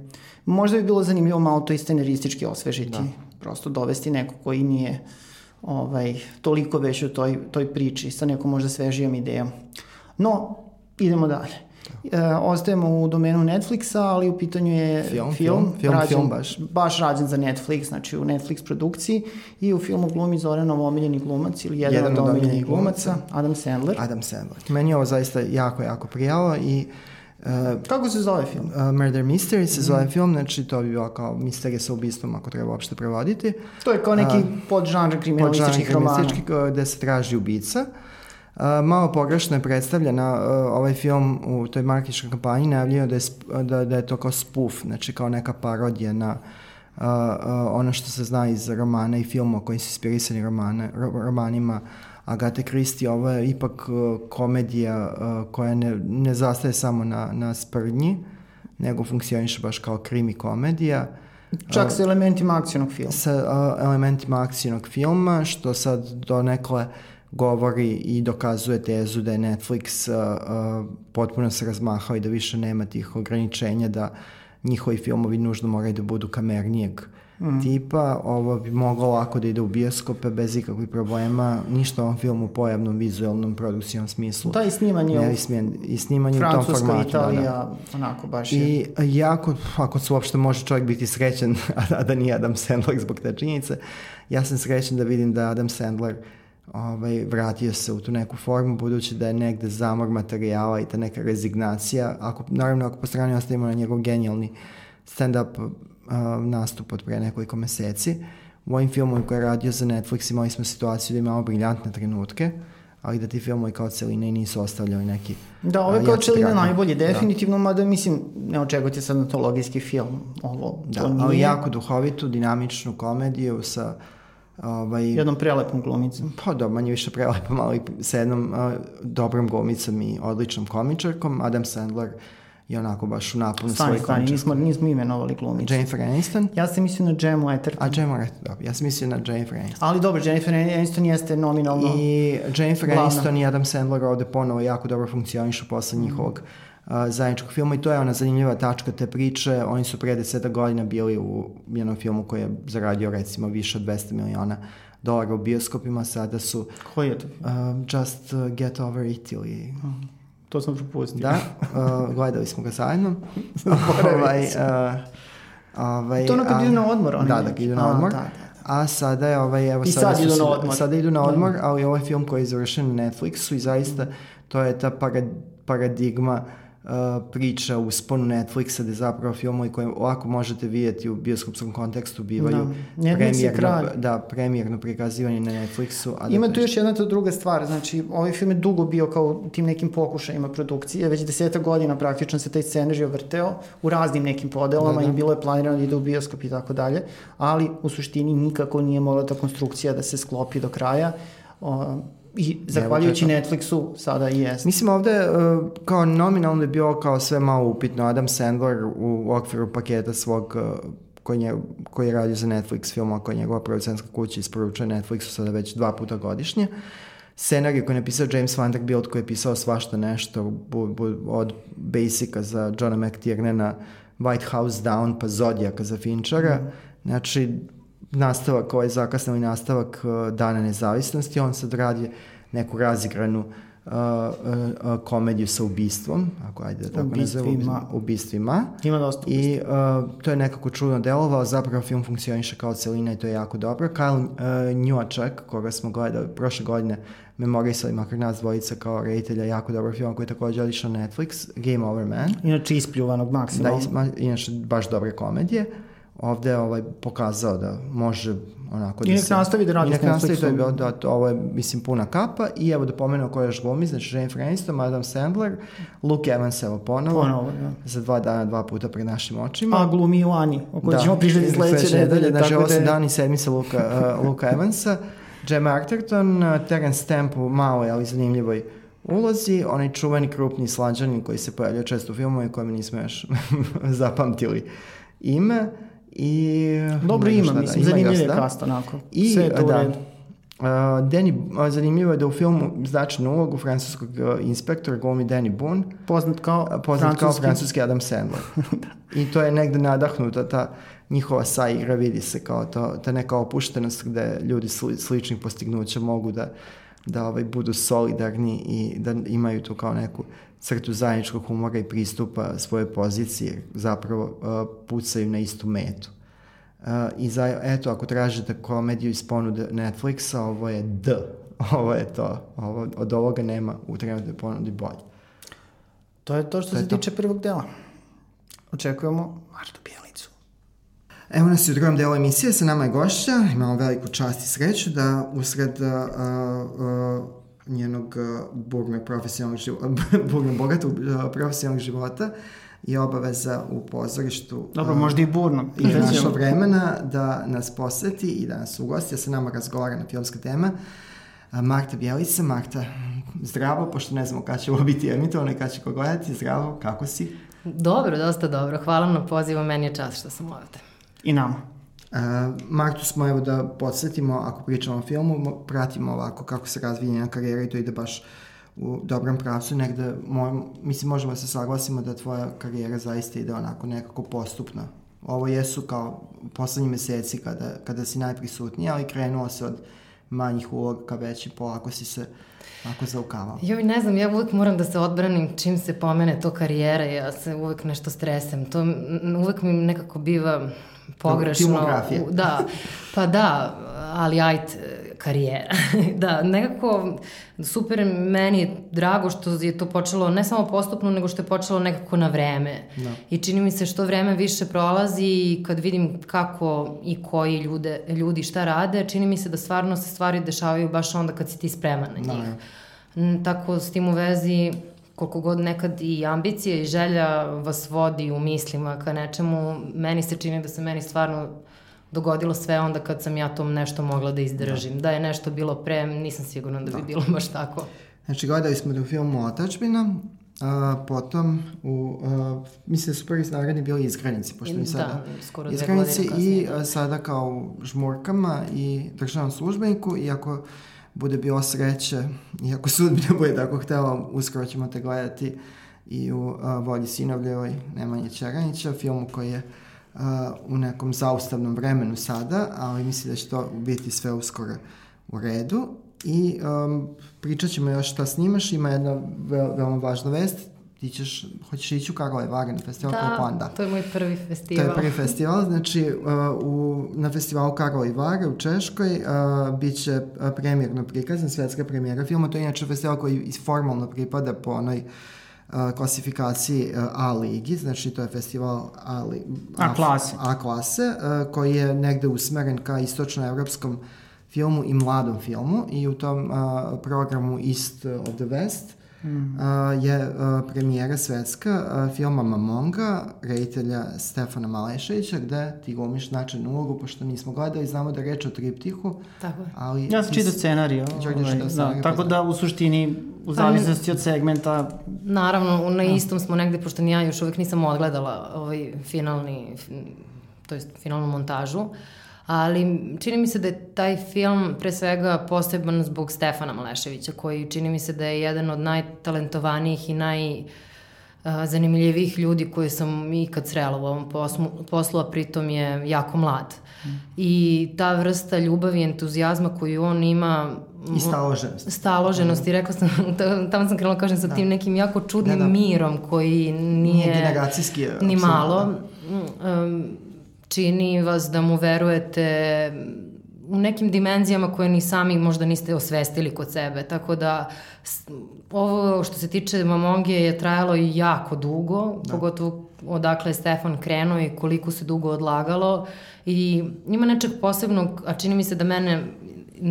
Možda bi bilo zanimljivo malo to i scenaristički osvežiti. Da prosto dovesti neko koji nije ovaj, toliko već u toj, toj priči sa nekom možda svežijom idejom. No, idemo dalje. E, ostajemo u domenu Netflixa, ali u pitanju je film, film, film, rađen, film baš. baš rađen za Netflix, znači u Netflix produkciji i u filmu glumi Zoranov omiljeni glumac ili jedan, jedan od omiljenih glumaca, Adam Sandler. Adam Sandler. Meni je ovo zaista jako, jako prijalo i uh, Uh, Kako se zove film? Uh, Murder Mystery se mm. zove film, znači to bi bilo kao misterija sa ubistvom ako treba uopšte prevoditi. To je kao neki uh, podžanr kriminalističkih romana. Podžanr gde se traži ubica. Uh, malo pogrešno je predstavljena uh, ovaj film u toj markičkoj kampanji najavljeno da je, da, da je to kao spoof, znači kao neka parodija na uh, uh, ono što se zna iz romana i filma koji su inspirisani romane, romanima Agate Kristi, ovo je ipak uh, komedija uh, koja ne, ne zastaje samo na, na sprdnji, nego funkcioniše baš kao krimi komedija. Čak sa elementima akcijnog filma. Sa uh, elementima akcijnog filma, što sad do nekole govori i dokazuje tezu da je Netflix uh, uh, potpuno se razmahao i da više nema tih ograničenja da njihovi filmovi nužno moraju da budu kamernijeg uh, mm. tipa, ovo bi moglo lako da ide u bioskope bez ikakvih problema, ništa ovom filmu pojavnom, vizualnom, produkcijom smislu. Da, i snimanje ne, i, smijen, i snimanje u tom formatu. Francuska, Italija, da, da. onako baš je. I jako, ako se uopšte može čovjek biti srećen, a da nije Adam Sandler zbog te činjenice, ja sam srećen da vidim da Adam Sandler ovaj, vratio se u tu neku formu, budući da je negde zamor materijala i ta neka rezignacija, ako, naravno ako po strani ostavimo na njegov genijalni stand-up nastup od pre nekoliko meseci. U ovim filmovima koje je radio za Netflix imali smo situaciju da imamo briljantne trenutke, ali da ti filmovi kao celine nisu ostavljali neki Da, ove kao celine najbolje, da. definitivno, da. mada mislim, ne očekujte sad na to logijski film, ovo, da, to nije... ali jako duhovitu, dinamičnu komediju sa Ovaj, jednom prelepom glumicom. Pa da, manje više prelepom, ali sa jednom uh, dobrom glumicom i odličnom komičarkom. Adam Sandler je onako baš u naponu stani, svoj stani, nismo, nismo imenovali glumicu. Jennifer Aniston? Ja sam mislio na Jem Letterton. A Jem Letterton, dobro. Ja sam mislio na Jennifer Aniston. Ali dobro, Jennifer Aniston jeste nominalno I Jennifer glavna. Aniston i Adam Sandler ovde ponovo jako dobro funkcionišu posle njihovog uh, zajedničkog filma i to je ona zanimljiva tačka te priče. Oni su pre deseta godina bili u jednom filmu koji je zaradio recimo više od 200 miliona dolara u bioskopima, sada su... Koji je to? Uh, just uh, Get Over It ili... -huh To sam propustio. Da, uh, gledali smo ga zajedno. ovaj, uh, ovaj, to ono kad idu na odmor. Oni da, da, idu na odmor. A, da, da, da. A sada je ovaj, evo, I sada sad idu na odmor. Sada idu na da. odmor, ali ovaj film koji je završen na Netflixu i zaista to je ta paradigma uh, priča u sponu Netflixa gde zapravo filmovi koje ovako možete vidjeti u bioskopskom kontekstu bivaju da. premijerno, da, premijerno prikazivanje na Netflixu. A da Ima tu još jedna ta druga stvar, znači ovaj film je dugo bio kao tim nekim pokušajima produkcije, već deseta godina praktično se taj scenarij vrteo u raznim nekim podelama da, da. i bilo je planirano da ide u bioskop i tako dalje, ali u suštini nikako nije mogla ta konstrukcija da se sklopi do kraja. O, I zahvaljujući Netflixu sada i jest. Mislim ovde uh, kao nominalno je bio kao sve malo upitno. Adam Sandler u okviru paketa svog uh, koji, je, koji je radio za Netflix filma koja je njegova producentska kuća isporučuje Netflixu sada već dva puta godišnje. Scenarij koji je napisao James Vanderbilt koji je pisao svašta nešto bu, bu, od Basica za Johna McTiernana, White House Down pa Zodijaka za Finchera. Mm. Znači, nastavak, ovaj zakasnili nastavak uh, Dana nezavisnosti, on sad radi neku razigranu uh, uh, komediju sa ubistvom, ako ajde da tako ubistvima. ubistvima. Ima dosta I uh, to je nekako čudno delovao, zapravo film funkcioniše kao celina i to je jako dobro. Kyle uh, Njuačak, koga smo gledali prošle godine, memorisali makar nas dvojica kao reditelja, jako dobar film koji je takođe odišao na Netflix, Game Over Man. Inače ispljuvanog maksimalno. Da, inače baš dobre komedije. Uh, ovde ovaj, pokazao da može onako I da se... nastavi da radi s Netflixom. nastavi da, da, da, to, ovo je, mislim, puna kapa i evo da pomenuo ko je još glumi, znači Jennifer Aniston, Adam Sandler, Luke Evans, evo ponovo, ponovo ja. za dva dana, dva puta pred našim očima. A glumi i Ani, o kojoj da, ćemo prišljati sledeće nedelje. Znači, ovo su da... dani sedmice Luka, uh, Luka Evansa, Gemma Arterton, uh, Terence Stamp u maloj, ali zanimljivoj ulozi, onaj čuveni krupni slađanin koji se pojavlja često u filmu i kojem nismo još zapamtili ime. I, Dobro ima, da, mislim, zanimljiv je kast onako. I, Sve je to da, Uh, Danny, uh, zanimljivo je da u filmu značajnu ulogu francuskog uh, inspektora glumi Danny Boone. Poznat kao, uh, poznat francuski. kao francuski Adam Sandler. da. I to je negde nadahnuta ta njihova saigra, vidi se kao to, ta neka opuštenost gde ljudi sli, sličnih postignuća mogu da, da ovaj, budu solidarni i da imaju tu kao neku crtu zajedničkog humora i pristupa svoje pozicije, zapravo uh, pucaju na istu metu. Uh, I za, eto, ako tražite komediju iz ponude Netflixa, ovo je D. Ovo je to. Ovo, od ovoga nema u trenutnoj ponudi bolje. To je to što to se tiče prvog dela. Očekujemo Martu Bijelicu. Evo nas i u drugom delu emisije, sa nama je gošća, imamo veliku čast i sreću da usred uh, uh, njenog burnog profesionalnog života, burnog bogatog profesionalnog života i obaveza u pozorištu. Dobro, možda i burno. I našo vremena da nas poseti i da nas ugosti, da sa nama razgovara na filmska tema. Marta Bjelica, Marta, zdravo, pošto ne znamo kada će ovo biti emitovano i kada će ko gledati, zdravo, kako si? Dobro, dosta dobro. Hvala na pozivu, meni je čast što sam ovde. I nama. Uh, Martu smo, evo da podsjetimo, ako pričamo o filmu, pratimo ovako kako se razvija njena karijera i to ide baš u dobrom pravcu, negde, moj, mislim, možemo da se saglasimo da tvoja karijera zaista ide onako nekako postupno. Ovo jesu kao poslednji meseci kada, kada si najprisutniji, ali krenuo se od manjih uloga ka veći, polako si se ako zaukavao. Joj, ne znam, ja uvek moram da se odbranim čim se pomene to karijera, ja se uvek nešto stresem. To uvek mi nekako biva pogrešno. Filmografija. u- Da, pa da, ali ajde, karijera. da, nekako super meni je drago što je to počelo ne samo postupno, nego što je počelo nekako na vreme. Da. I čini mi se što vreme više prolazi i kad vidim kako i koji ljude, ljudi šta rade, čini mi se da stvarno se stvari dešavaju baš onda kad si ti spreman na njih. Mm, Tako s tim u vezi koliko god nekad i ambicije i želja vas vodi u mislima ka nečemu, meni se čini da se meni stvarno dogodilo sve onda kad sam ja tom nešto mogla da izdržim. Da, je nešto bilo pre, nisam sigurna da bi bilo baš tako. Znači, gledali smo da u filmu Otačbina, a, potom u, a, mislim da su prvi nagradi bili izgranici, pošto mi Da, sada skoro dve izgranici i a, sada kao žmurkama i državnom službeniku, iako bude bilo sreće, iako sudbina bude tako htela, uskoro ćemo te gledati i u a, Volji sinovljevoj Nemanje Čeranića, filmu koji je a, u nekom zaustavnom vremenu sada, ali mislim da će to biti sve uskoro u redu. I um, pričat ćemo još šta snimaš, ima jedna ve veoma važna vest, ti ćeš, hoćeš ići u Karlove Vage na festival koji je plan, da. to je moj prvi To festival. je prvi festival, znači uh, u, na festivalu Karlo i Vare u Češkoj uh, bit će uh, premijerno prikazan, svetska premijera filma, to je inače festival koji formalno pripada po onoj uh, klasifikaciji uh, A ligi, znači to je festival A, li, A klase. A klase, uh, koji je negde usmeren ka istočnoevropskom filmu i mladom filmu i u tom uh, programu East of the West Mm. a, je a, premijera svetska a, filma Mamonga, reditelja Stefana Maleševića, gde ti glumiš značajnu ulogu, pošto nismo gledali, znamo da je reč o triptihu, Tako je. ali... Ja sam čitao scenariju. Ovaj, da, pa tako da u suštini, u zavisnosti od segmenta, Naravno, na istom smo negde, pošto ni ja još uvijek nisam odgledala ovaj finalni, fin- to jest finalnu montažu, ali čini mi se da je taj film pre svega poseban zbog Stefana Maleševića, koji čini mi se da je jedan od najtalentovanijih i naj a, zanimljivih ljudi koje sam ikad srela u ovom poslu, poslu a pritom je jako mlad. I ta vrsta ljubavi i entuzijazma koju on ima I staloženost. staloženost i rekla sam, ta- tamo sam krenula kažem sa tim nekim jako čudnim Da, da. mirom koji nije, Nije generacijski, je, ni malo. Um, čini vas da mu verujete u nekim dimenzijama koje ni sami možda niste osvestili kod sebe. Tako da ovo što se tiče Mamonge je trajalo i jako dugo, da. pogotovo odakle je Stefan krenuo i koliko se dugo odlagalo i ima nečeg posebnog, a čini mi se da mene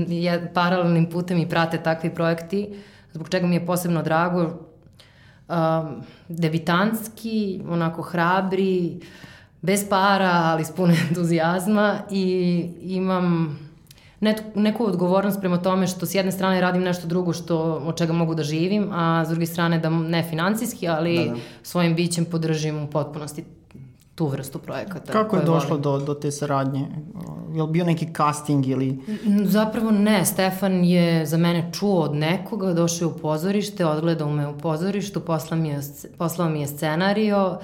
je, paralelnim putem i prate takvi projekti, zbog čega mi je posebno drago, um, debitanski, onako hrabri, bez para, ali s puno entuzijazma i imam neku odgovornost prema tome što s jedne strane radim nešto drugo što, od čega mogu da živim, a s druge strane da ne financijski, ali Da, da. svojim bićem podržim u potpunosti tu vrstu projekata. kako je došlo do, do te saradnje? Je li bio neki casting ili... Zapravo ne, Stefan je za mene čuo od nekoga, došao je u pozorište, odgledao me u pozorištu, poslao mi je, poslao mi je scenario,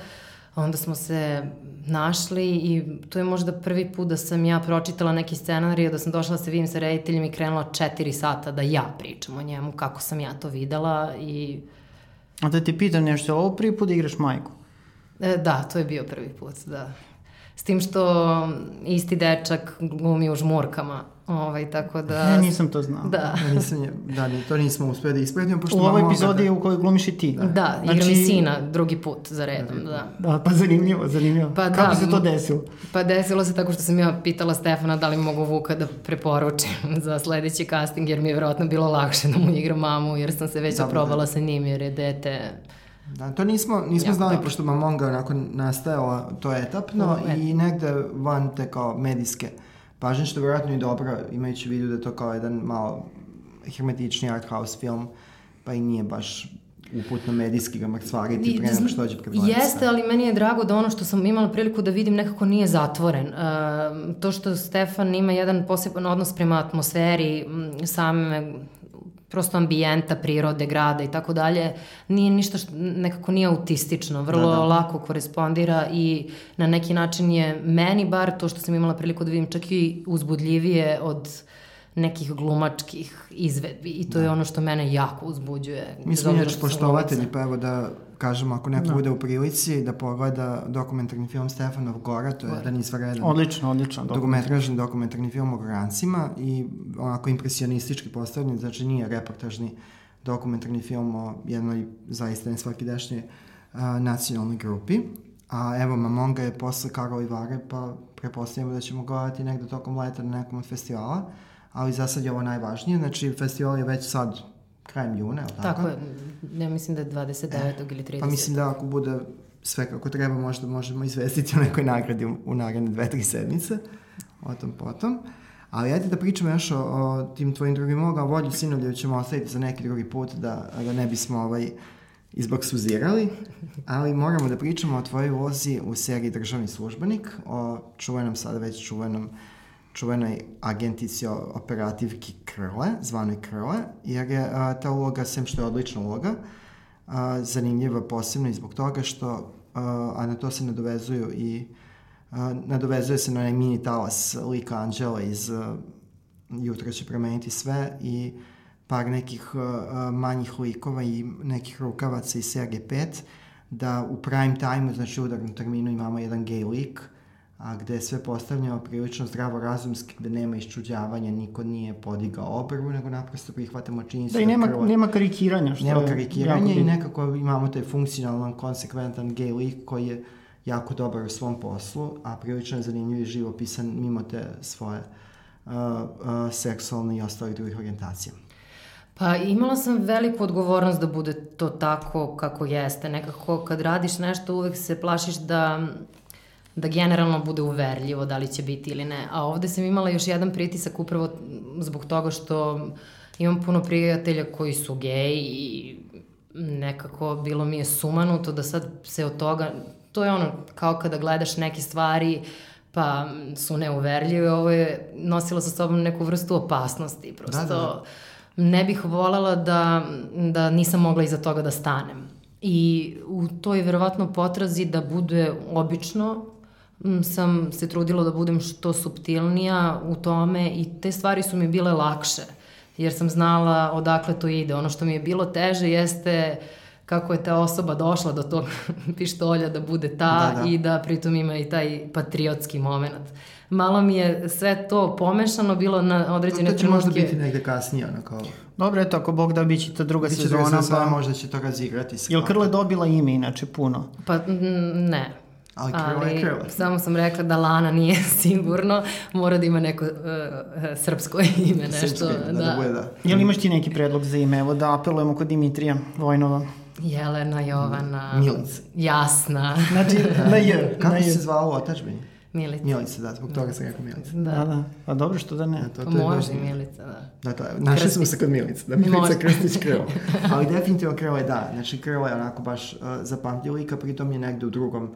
onda smo se našli i to je možda prvi put da sam ja pročitala neki scenario, da sam došla da se vidim sa rediteljem i krenula četiri sata da ja pričam o njemu, kako sam ja to videla i A da ti pitam nešto, ovo prvi put da igraš majku? E, Da, to je bio prvi put, da. S tim što isti dečak glumi u žmurkama, ovaj, tako da... Ja nisam to znao. Da. Ja nisam, je- da, ni to nismo uspeli da ispratimo, pošto U ovoj epizodi u kojoj glumiš i ti. Da, igra mi sina drugi put za redom, da. Da, pa zanimljivo, zanimljivo. Pa Kako da, se to desilo? Pa desilo se tako što sam ja pitala Stefana da li mogu Vuka da preporučim za sledeći casting, jer mi je verovatno bilo lakše da mu igra mamu, jer sam se već Dobro, oprobala sa njim, jer je dete... Da, to nismo, nismo Jako znali, dobro. pošto Mamonga onako nastajala to etapno U, et- i negde van te kao medijske pažnje, što je vjerojatno i dobro, imajući u vidu da je to kao jedan malo hermetični art house film, pa i nije baš uputno medijski ga mrcvariti pre nego što dođe pred. Jeste, ali meni je drago da ono što sam imala priliku da vidim nekako nije zatvoren. Uh, to što Stefan ima jedan poseban odnos prema atmosferi, same prosto ambijenta, prirode, grada i tako dalje, nije ništa što nekako nije autistično, vrlo Da, da. lako korespondira i na neki način je meni bar to što sam imala priliku da vidim čak i uzbudljivije od nekih glumačkih izvedbi i to da. je ono što mene jako uzbuđuje. Mi smo inače poštovatelji, pa evo da kažemo, ako neko da. bude u prilici da pogleda dokumentarni film Stefanov Gora, to je jedan izvaredan odlično, odlično, dugometražni dokumentarni film o Gorancima i onako impresionistički postavljen, znači nije reportažni dokumentarni film o jednoj zaista nesvakidašnje nacionalnoj grupi. A evo, Mamonga je posle Karol Vare, pa prepostavljamo da ćemo gledati negde tokom leta na nekom od festivala, ali za sad je ovo najvažnije. Znači, festival je već sad krajem juna, je tako? Tako je, ja mislim da je 29. E, ili 30. Pa mislim da ako bude sve kako treba, možda možemo izvestiti o nekoj nagradi u, u naredne dve, tri sedmice, o tom potom. Ali ajde da pričamo još o, o tim tvojim drugim ulogama, volju sinovljevu ćemo ostaviti za neki drugi put, da, da ne bismo ovaj, izbaksuzirali, ali moramo da pričamo o tvojoj ulozi u seriji Državni službenik, o čuvenom sada već čuvenom čuvenoj agentici operativki Krle, zvanoj Krle, jer je a, ta uloga, sem što je odlična uloga, a, zanimljiva posebno i zbog toga što, a, a na to se nadovezuju i a, nadovezuje se na mini talas lika Anđela iz a, Jutro će promeniti sve i par nekih uh, manjih likova i nekih rukavaca iz serije 5, da u prime time, znači u udarnom terminu imamo jedan gay lik, a gde je sve postavljeno prilično zdravorazumski, gde nema iščuđavanja, niko nije podigao obrvu, nego naprosto prihvatamo činjenicu. Da, i nema, krvo... nema karikiranja. Što nema karikiranja i nekako imamo taj funkcionalan, konsekventan gay lik koji je jako dobar u svom poslu, a prilično je zanimljiv i živopisan mimo te svoje uh, uh, seksualne i ostalih drugih orijentacija. Pa imala sam veliku odgovornost da bude to tako kako jeste. Nekako kad radiš nešto uvek se plašiš da da generalno bude uverljivo da li će biti ili ne. A ovde sam imala još jedan pritisak upravo zbog toga što imam puno prijatelja koji su gej i nekako bilo mi je sumanuto da sad se od toga, to je ono kao kada gledaš neke stvari pa su neuverljive, ovo je nosilo sa sobom neku vrstu opasnosti, prosto... Da, da, da ne bih volela da, da nisam mogla iza toga da stanem. I u toj verovatno potrazi da bude obično, sam se trudila da budem što subtilnija u tome i te stvari su mi bile lakše, jer sam znala odakle to ide. Ono što mi je bilo teže jeste kako je ta osoba došla do tog pištolja da bude ta da, da. i da pritom ima i taj patriotski moment malo mi je sve to pomešano bilo na određene trenutke. To će možda biti negde kasnije, ono kao... Dobro, eto, ako Bog da biće ta druga Biće sezona, druga sezona, pa... možda će to razigrati. Jel Krle dobila ime inače puno? Pa ne. Ali je Krle. Samo sam rekla da Lana nije sigurno, mora da ima neko uh, srpsko ime, nešto. Srpsko ime, da, da, da bude da. Jel imaš ti neki predlog za ime? Evo da apelujemo kod Dimitrija Vojnova. Jelena, Jovana. Milica. Jasna. Znači, na J. Kako na se zvao u otačbini? Milica. Milica, da, zbog toga sam rekao Milica. Da, da. da. Pa dobro što da ne. Ja, to, to može i Milica, da. Da, to, našli smo se kod Milica, da Milica može. Krstić Krvo. Ali definitivno Krvo je da, znači Krvo je onako baš uh, zapamtljiv lik, a pritom je negde u drugom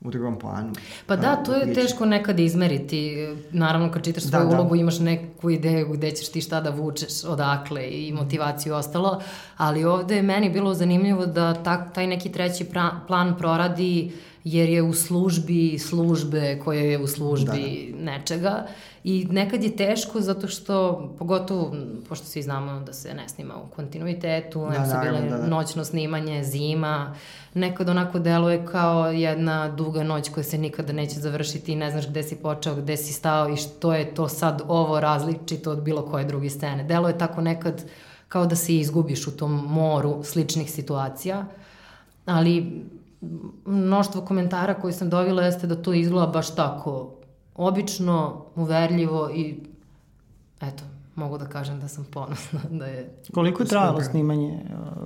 u drugom planu. Pa da, to je teško nekad izmeriti. Naravno, kad čitaš da, svoju da, ulogu, da. imaš neku ideju gde ćeš ti šta da vučeš, odakle i motivaciju i ostalo, ali ovde je meni bilo zanimljivo da ta, taj neki treći pra, plan proradi jer je u službi službe koja je u službi da, da. nečega i nekad je teško zato što, pogotovo, pošto svi znamo da se ne snima u kontinuitetu, da, su bile da, da. noćno snimanje, zima, nekad onako deluje kao jedna duga noć koja se nikada neće završiti i ne znaš gde si počeo, gde si stao i što je to sad ovo različito od bilo koje druge scene. Deluje tako nekad kao da se izgubiš u tom moru sličnih situacija, ali mnoštvo komentara koji sam dobila jeste da to izgleda baš tako obično, uverljivo i eto, mogu da kažem da sam ponosna da je... Koliko je trajalo snimanje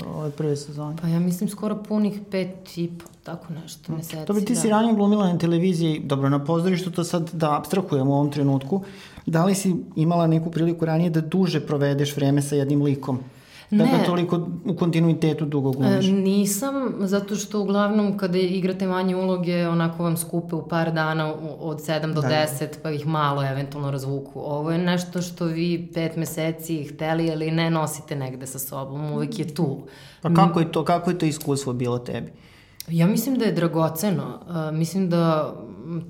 uh, ove prve sezone? Pa ja mislim skoro punih pet i po, tako nešto, meseci. Bi ti da. si ranije glumila na televiziji, dobro, na pozorištu to sad da abstrahujem u ovom trenutku. Da li si imala neku priliku ranije da duže provedeš vreme sa jednim likom? Da ne. ga toliko u kontinuitetu dugo glumiš? E, nisam, zato što uglavnom kada igrate manje uloge, onako vam skupe u par dana od 7 do da. 10, pa ih malo eventualno razvuku. Ovo je nešto što vi pet meseci hteli ili ne nosite negde sa sobom, uvek je tu. Pa kako je to, kako je to iskustvo bilo tebi? Ja mislim da je dragoceno. Uh, mislim da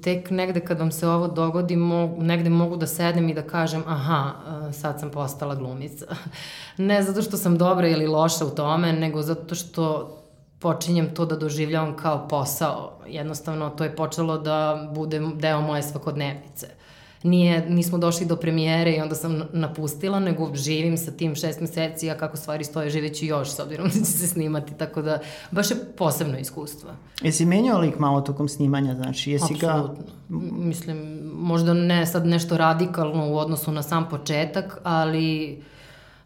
tek negde kad vam se ovo dogodi, mo, negde mogu da sedem i da kažem aha, uh, sad sam postala glumica. ne zato što sam dobra ili loša u tome, nego zato što počinjem to da doživljavam kao posao. Jednostavno, to je počelo da bude deo moje svakodnevnice. Nije, nismo došli do premijere i onda sam napustila, nego živim sa tim šest meseci, a kako stvari stoje, živeću još, s obzirom da će se snimati, tako da baš je posebno iskustvo. Jesi menjao lik malo tokom snimanja, znači, jesi Absolutno. ga... Mislim, možda ne sad nešto radikalno u odnosu na sam početak, ali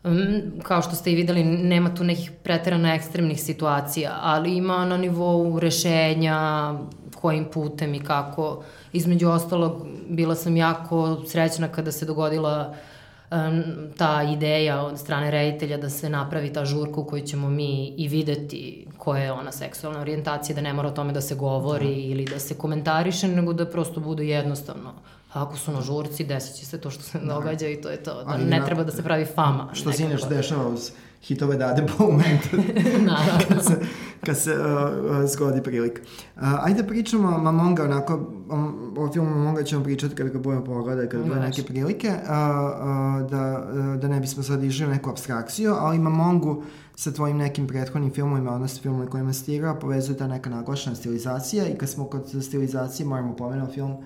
Mm, kao što ste i videli, nema tu nekih preterano ekstremnih situacija, ali ima na nivou rešenja, kojim putem i kako. Između ostalog, bila sam jako srećna kada se dogodila um, ta ideja od strane reditelja da se napravi ta žurka u kojoj ćemo mi i videti koja je ona seksualna orijentacija, da ne mora o tome da se govori da. ili da se komentariše, nego da prosto bude jednostavno ako su na žurci, desit će se to što se da. događa i to je to. Da ne na, treba da se pravi fama. Što se inače dešava uz hitove dade po momentu. Kad se, kad se uh, uh, zgodi prilika. Uh, ajde da pričamo Mamonga, onako, um, o filmu Mamonga ćemo pričati kada ga budemo pogledati, kada bude neke prilike, uh, uh, da, uh, da ne bismo sad išli neku abstrakciju, ali Mamongu sa tvojim nekim prethodnim filmovima, odnosno filmovima kojima si igrao, povezuje ta neka naglašena stilizacija i kad smo kod stilizacije moramo pomenuti film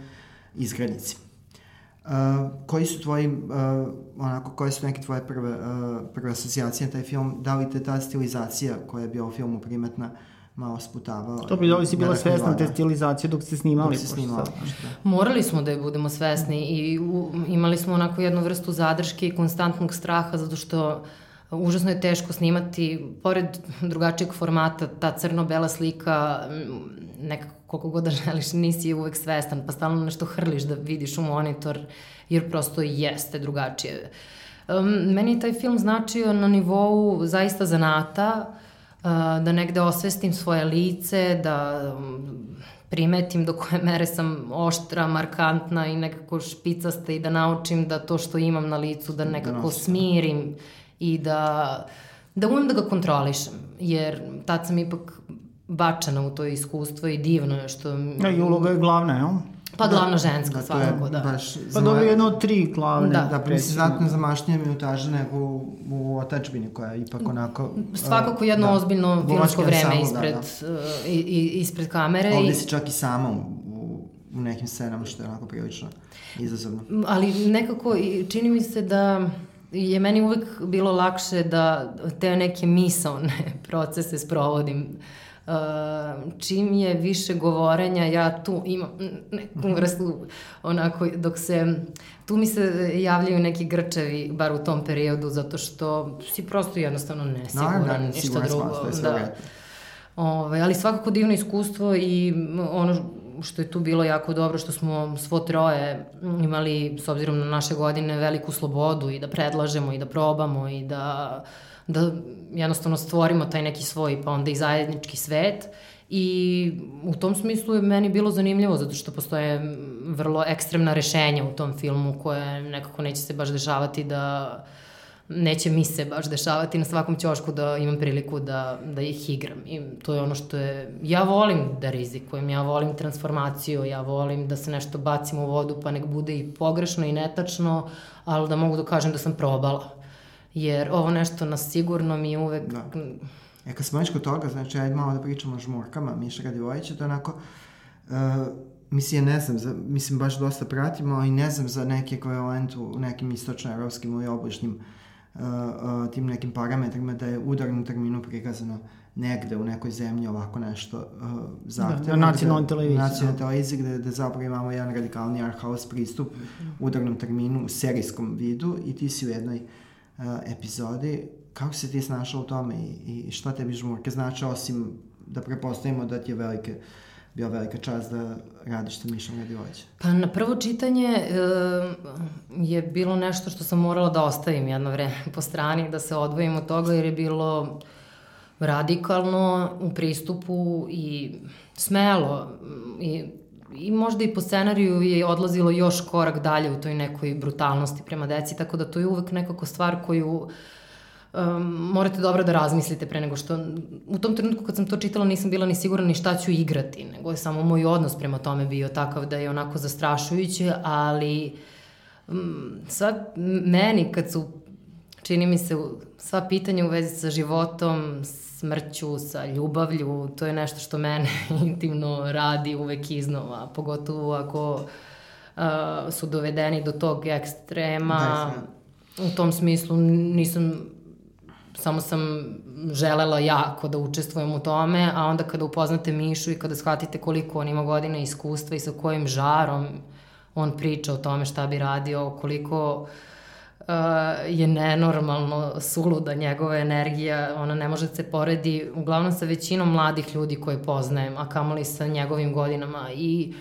Izgranici. Uh, koji su tvoji, uh, onako, koje su neke tvoje prve, uh, prve asocijacije na taj film? Da li te ta stilizacija koja je bila u filmu primetna malo sputavala? To bi da li si bila svesna te stilizacije dok ste snimali? Dok ste snimali. Da. Morali smo da je budemo svesni i u, imali smo onako jednu vrstu zadrške i konstantnog straha zato što užasno je teško snimati, pored drugačijeg formata, ta crno-bela slika, nekako koliko god da želiš, nisi uvek svestan, pa stalno nešto hrliš da vidiš u monitor, jer prosto jeste drugačije. Um, meni je taj film značio na nivou zaista zanata, uh, da negde osvestim svoje lice, da um, primetim do koje mere sam oštra, markantna i nekako špicasta i da naučim da to što imam na licu da nekako smirim i da, da umem da ga kontrolišem, jer tad sam ipak bačena u to iskustvo i divno je što... Ja, i uloga je glavna, jel? Pa da, glavna ženska, da, svakako, da. Baš pa dobro jedno od tri glavne. Da, da mislim, znatno zamašnije minutaže nego u, u otačbini koja je ipak onako... Svakako jedno da, ozbiljno filmsko vreme ispred, da, da. Uh, i, ispred kamere. Ovde i... si čak i sama u, u nekim scenama što je onako prilično izazovno. Ali nekako čini mi se da je meni uvek bilo lakše da te neke misalne procese sprovodim Uh, čim je više govorenja, ja tu imam neku vrstu, onako, dok se, tu mi se javljaju neki grčevi, bar u tom periodu, zato što si prosto jednostavno nesiguran, no, da, ništa drugo. Da. Ove, ali svakako divno iskustvo i ono što je tu bilo jako dobro, što smo svo troje imali, s obzirom na naše godine, veliku slobodu i da predlažemo i da probamo i da uh, da jednostavno stvorimo taj neki svoj, pa onda i zajednički svet. I u tom smislu je meni bilo zanimljivo, zato što postoje vrlo ekstremna rešenja u tom filmu koje nekako neće se baš dešavati da neće mi se baš dešavati na svakom ćošku da imam priliku da, da ih igram. I to je ono što je... Ja volim da rizikujem, ja volim transformaciju, ja volim da se nešto bacim u vodu pa nek bude i pogrešno i netačno, ali da mogu da kažem da sam probala jer ovo nešto na sigurno mi je uvek... Da. E, kad smo već kod toga, znači, ajde malo da pričamo o žmurkama, Miša Radivojića, to je onako, uh, mislim, ja ne znam, za, mislim, baš dosta pratimo, ali ne znam za neki ekvivalent u nekim istočnoevropskim ili obližnim uh, tim nekim parametrima da je u udarnom terminu prikazano negde u nekoj zemlji ovako nešto uh, zahtevno. Da, na nacionalnoj televiziji. Na nacionalnoj televiziji gde, gde zapravo imamo jedan radikalni art house pristup u udarnom terminu u serijskom vidu i ti si u jednoj uh, epizodi, kako se ti snašao u tome i, i šta tebi žmurke znači, osim da prepostavimo da ti je velike bio velika čast da radiš sa Mišom Radivođe? Pa na prvo čitanje e, je bilo nešto što sam morala da ostavim jedno vreme po strani, da se odvojim od toga jer je bilo radikalno u pristupu i smelo i i možda i po scenariju je odlazilo još korak dalje u toj nekoj brutalnosti prema deci, tako da to je uvek nekako stvar koju um, morate dobro da razmislite pre nego što... U tom trenutku kad sam to čitala nisam bila ni sigurna ni šta ću igrati, nego je samo moj odnos prema tome bio takav da je onako zastrašujuće, ali um, sad meni kad su čini mi se sva pitanja u vezi sa životom, smrću, sa ljubavlju, to je nešto što mene intimno radi uvek iznova, pogotovo ako uh, su dovedeni do tog ekstrema. Da, u tom smislu nisam samo sam želela jako da učestvujem u tome, a onda kada upoznate Mišu i kada shvatite koliko on ima godina iskustva i sa kojim žarom on priča o tome šta bi radio, koliko uh, je nenormalno suluda njegova energija, ona ne može da se poredi uglavnom sa većinom mladih ljudi koje poznajem, a kamoli sa njegovim godinama. I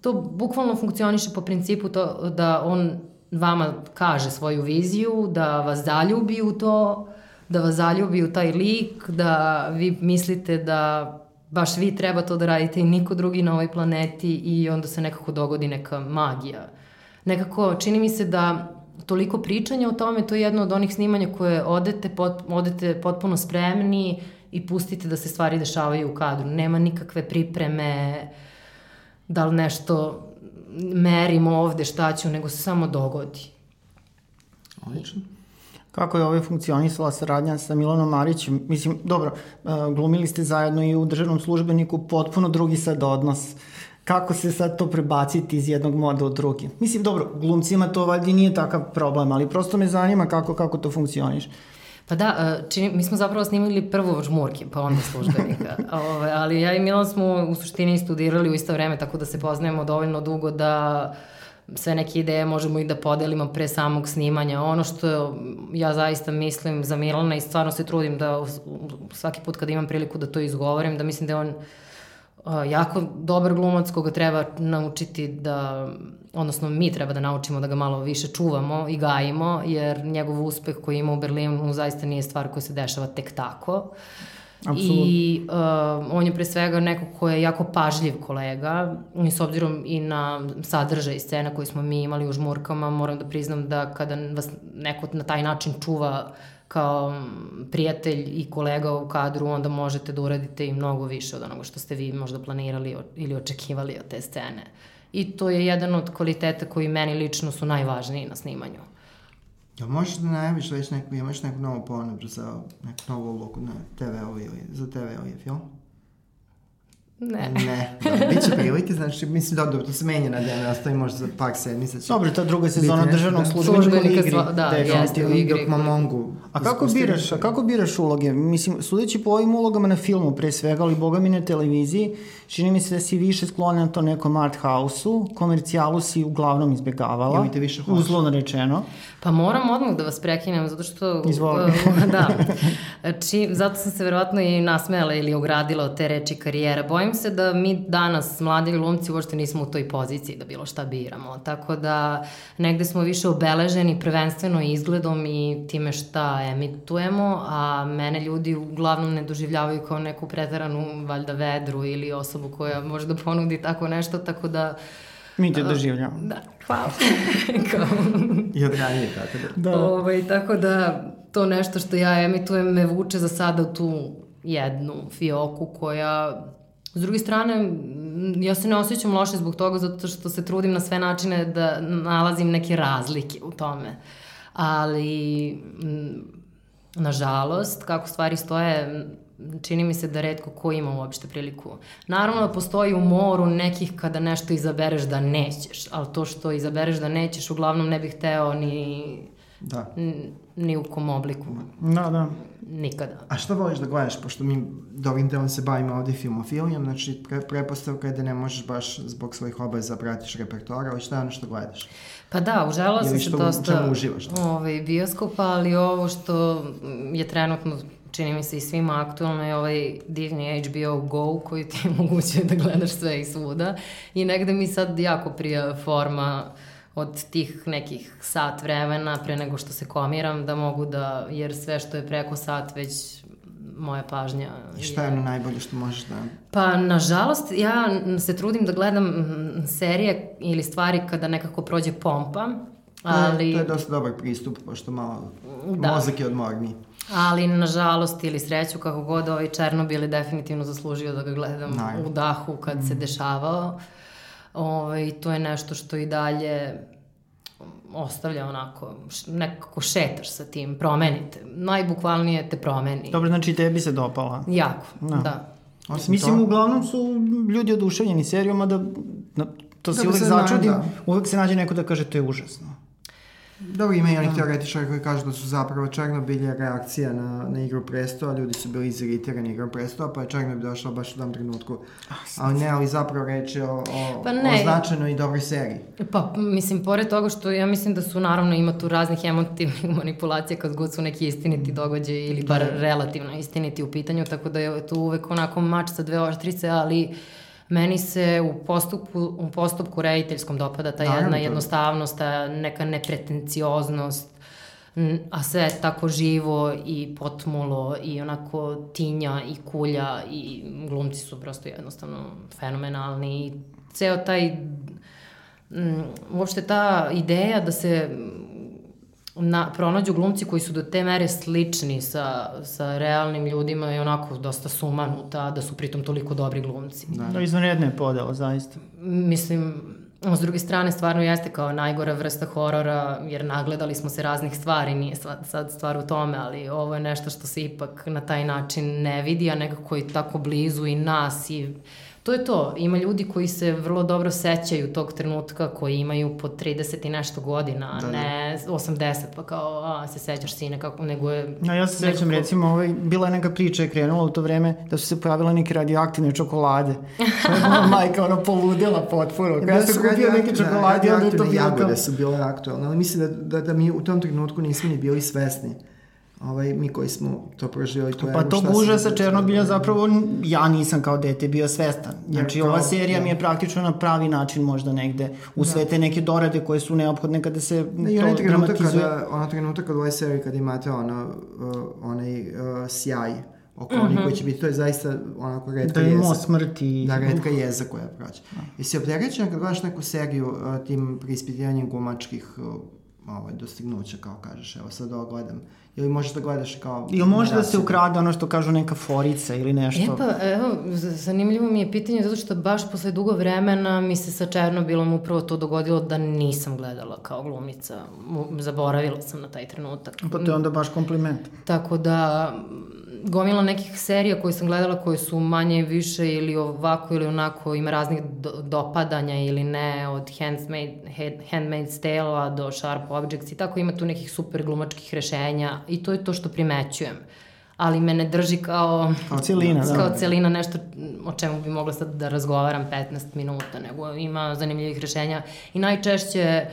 to bukvalno funkcioniše po principu to da on vama kaže svoju viziju, da vas zaljubi u to, da vas zaljubi u taj lik, da vi mislite da baš vi treba to da radite i niko drugi na ovoj planeti i onda se nekako dogodi neka magija. Nekako, čini mi se da toliko pričanja o tome, to je jedno od onih snimanja koje odete, pot, odete potpuno spremni i pustite da se stvari dešavaju u kadru. Nema nikakve pripreme, da li nešto merimo ovde šta ću, nego se samo dogodi. Odlično. Kako je ove funkcionisala saradnja sa Milanom Marićem? Mislim, dobro, e, glumili ste zajedno i u državnom službeniku, potpuno drugi sad odnos. Kako se sad to prebaciti iz jednog moda u drugi? Mislim, dobro, glumcima to valjda nije takav problem, ali prosto me zanima kako, kako to funkcioniš. Pa da, e, čini, mi smo zapravo snimili prvo žmurke, pa onda službenika. Ove, ali ja i Milan smo u suštini studirali u isto vreme, tako da se poznajemo dovoljno dugo da sve neke ideje možemo i da podelimo pre samog snimanja. Ono što ja zaista mislim za Milana i stvarno se trudim da svaki put kad imam priliku da to izgovorim, da mislim da je on jako dobar glumac koga treba naučiti da, odnosno mi treba da naučimo da ga malo više čuvamo i gajimo, jer njegov uspeh koji ima u Berlinu zaista nije stvar koja se dešava tek tako. Uh, Absolutno. I uh, on je pre svega neko ko je jako pažljiv kolega i s obzirom i na sadržaj scena koji smo mi imali u žmurkama, moram da priznam da kada vas neko na taj način čuva kao prijatelj i kolega u kadru, onda možete da uradite i mnogo više od onoga što ste vi možda planirali ili očekivali od te scene. I to je jedan od kvaliteta koji meni lično su najvažniji na snimanju. Ja možeš da najaviš već neku, imaš neku novu ponudu za neku novu ulogu na TV-u ili za TV ili film? Ne. Ne, da, bit će prilike, znači, mislim, da, dobro, to se menja na dan, ostavi možda za par sedmica. Dobro, ta druga sezona državnog da. službenika u igri. Da, jeste u igri. Dok Mamongu. A kako biraš, a kako biraš uloge? Mislim, sudeći po ovim ulogama na filmu, pre svega, ali boga mi na televiziji, čini mi se da si više sklonjen na to nekom art house-u, komercijalu si uglavnom izbegavala. Ili te više hoćeš? Uzlovno rečeno. Pa moram odmah da vas prekinem, zato što... Izvoli. Uh, da. Či, zato sam se verovatno i nasmejala ili ogradila od te reči karijera. Bojim se da mi danas, mladi glumci, uopšte nismo u toj poziciji da bilo šta biramo. Tako da negde smo više obeleženi prvenstveno izgledom i time šta emitujemo, a mene ljudi uglavnom ne doživljavaju kao neku pretaranu, valjda, vedru ili osobu koja može da ponudi tako nešto, tako da Mi te doživljamo. Da, hvala. Kao... I od ranije, tako da. da. Ovaj, tako da to nešto što ja emitujem me vuče za sada u tu jednu fioku koja S druge strane, ja se ne osjećam loše zbog toga zato što se trudim na sve načine da nalazim neke razlike u tome. Ali, nažalost, kako stvari stoje, čini mi se da redko ko ima uopšte priliku. Naravno da postoji u moru nekih kada nešto izabereš da nećeš, ali to što izabereš da nećeš uglavnom ne bih hteo ni, da. ni u kom obliku. Da, da. Nikada. A što voliš da gledaš, pošto mi dobrim delom se bavimo ovde filmofilijom, znači pre, prepostavka je da ne možeš baš zbog svojih obaveza da pratiš repertoara, ali šta je ono što gledaš? Pa da, užela sam se dosta... Ili što uživaš? Ovaj, bioskopa, ali ovo što je trenutno čini mi se i svima aktualno je ovaj divni HBO Go koji ti omogućuje da gledaš sve i svuda i negde mi sad jako prija forma od tih nekih sat vremena pre nego što se komiram da mogu da, jer sve što je preko sat već moja pažnja. I šta je ono najbolje što možeš da... Pa, nažalost, ja se trudim da gledam serije ili stvari kada nekako prođe pompa, ali... To je, to je dosta dobar pristup, pošto malo da. mozak je odmorniji. Ali, nažalost, ili sreću, kako god, ovaj Černobil je definitivno zaslužio da ga gledam Naravno. u dahu kad mm. se dešavao. Ovaj, to je nešto što i dalje ostavlja onako, nekako šetaš sa tim, promenite. Najbukvalnije te promeni. Dobro, znači tebi se dopala. Jako, Da. da. Osim Mislim, toga- uglavnom su ljudi oduševljeni serijom, a da, na, to se Da uvek se na- začudim, da. uvek se nađe neko da kaže to je užasno. Dobro, ima i onih teoretičara koji kažu da su zapravo Černobil je reakcija na, na igru prestola, ljudi su bili iziritirani igrom prestola, pa je Černobil došao baš u tom trenutku. Ali ne, ali zapravo je o, o, Pa ne. o značajnoj i dobroj seriji. Pa, mislim, pored toga što ja mislim da su, naravno, ima tu raznih emotivnih manipulacija kad god su neki istiniti događaji ili bar relativno istiniti u pitanju, tako da je tu uvek onako mač sa dve oštrice, ali meni se u postupku, u postupku rediteljskom dopada ta Naravno, jedna jednostavnost, ta neka nepretencioznost, a sve je tako živo i potmulo i onako tinja i kulja i glumci su prosto jednostavno fenomenalni i ceo taj uopšte ta ideja da se na, pronađu glumci koji su do te mere slični sa, sa realnim ljudima je onako dosta sumanuta, da su pritom toliko dobri glumci. Da, da izvanredna je podela, zaista. Mislim, s druge strane, stvarno jeste kao najgora vrsta horora, jer nagledali smo se raznih stvari, nije sad stvar u tome, ali ovo je nešto što se ipak na taj način ne vidi, a nekako je tako blizu i nas i to je to. Ima ljudi koji se vrlo dobro sećaju tog trenutka, koji imaju po 30 i nešto godina, Da, da, da. ne 80, pa kao, a, se sećaš sine, kako, nego je... Ja, ja se sećam, nekako- recimo, ovaj, bila je neka priča je krenula u to vreme da su se pojavile neke radioaktivne čokolade. Je moja majka ono poludela potpuno. Kada ja sam kupio neke čokolade, onda je to radioaktivne bilo jagode kao... su bile aktualne, ali mislim da, da, da mi u tom trenutku nismo ni bili svesni. Ovaj, mi koji smo to proživjeli, to je Pa tog užasa Černobilja zapravo ja nisam kao dete bio svestan. Znači kao- ova serija da. mi je praktično na pravi način možda negde u sve te neke dorade koje su neophodne kada se Da, i to dramatizuje. kada, ono trenutak od ovoj seriji kada imate ono, uh, onaj uh, sjaj oko mm -hmm. onih koji će biti, to je zaista onako redka Da je jeza. most smrti. Da, redka jeza koja prođe. Jesi opterećena kad gledaš neku seriju uh, tim preispitivanjem gumačkih uh, ovaj, dostignuća, kao kažeš, evo sad ovo gledam. Ili možeš da gledaš kao... Ili može da se ukrade ono što kažu neka forica ili nešto. E pa, evo, zanimljivo mi je pitanje zato što baš posle dugo vremena mi se sa Černobilom upravo to dogodilo da nisam gledala kao glumica. Zaboravila sam na taj trenutak. Pa to je onda baš kompliment. Tako da, gomila nekih serija koje sam gledala koje su manje više ili ovako ili onako, ima raznih do, dopadanja ili ne, od Handmaid, Hand- Handmaid's Tale-a do Sharp Objects i tako ima tu nekih super glumačkih rešenja i to je to što primećujem. Ali me ne drži kao, Kao celina, da. kao celina nešto o čemu bi mogla sad da razgovaram 15 minuta, nego ima zanimljivih rešenja i najčešće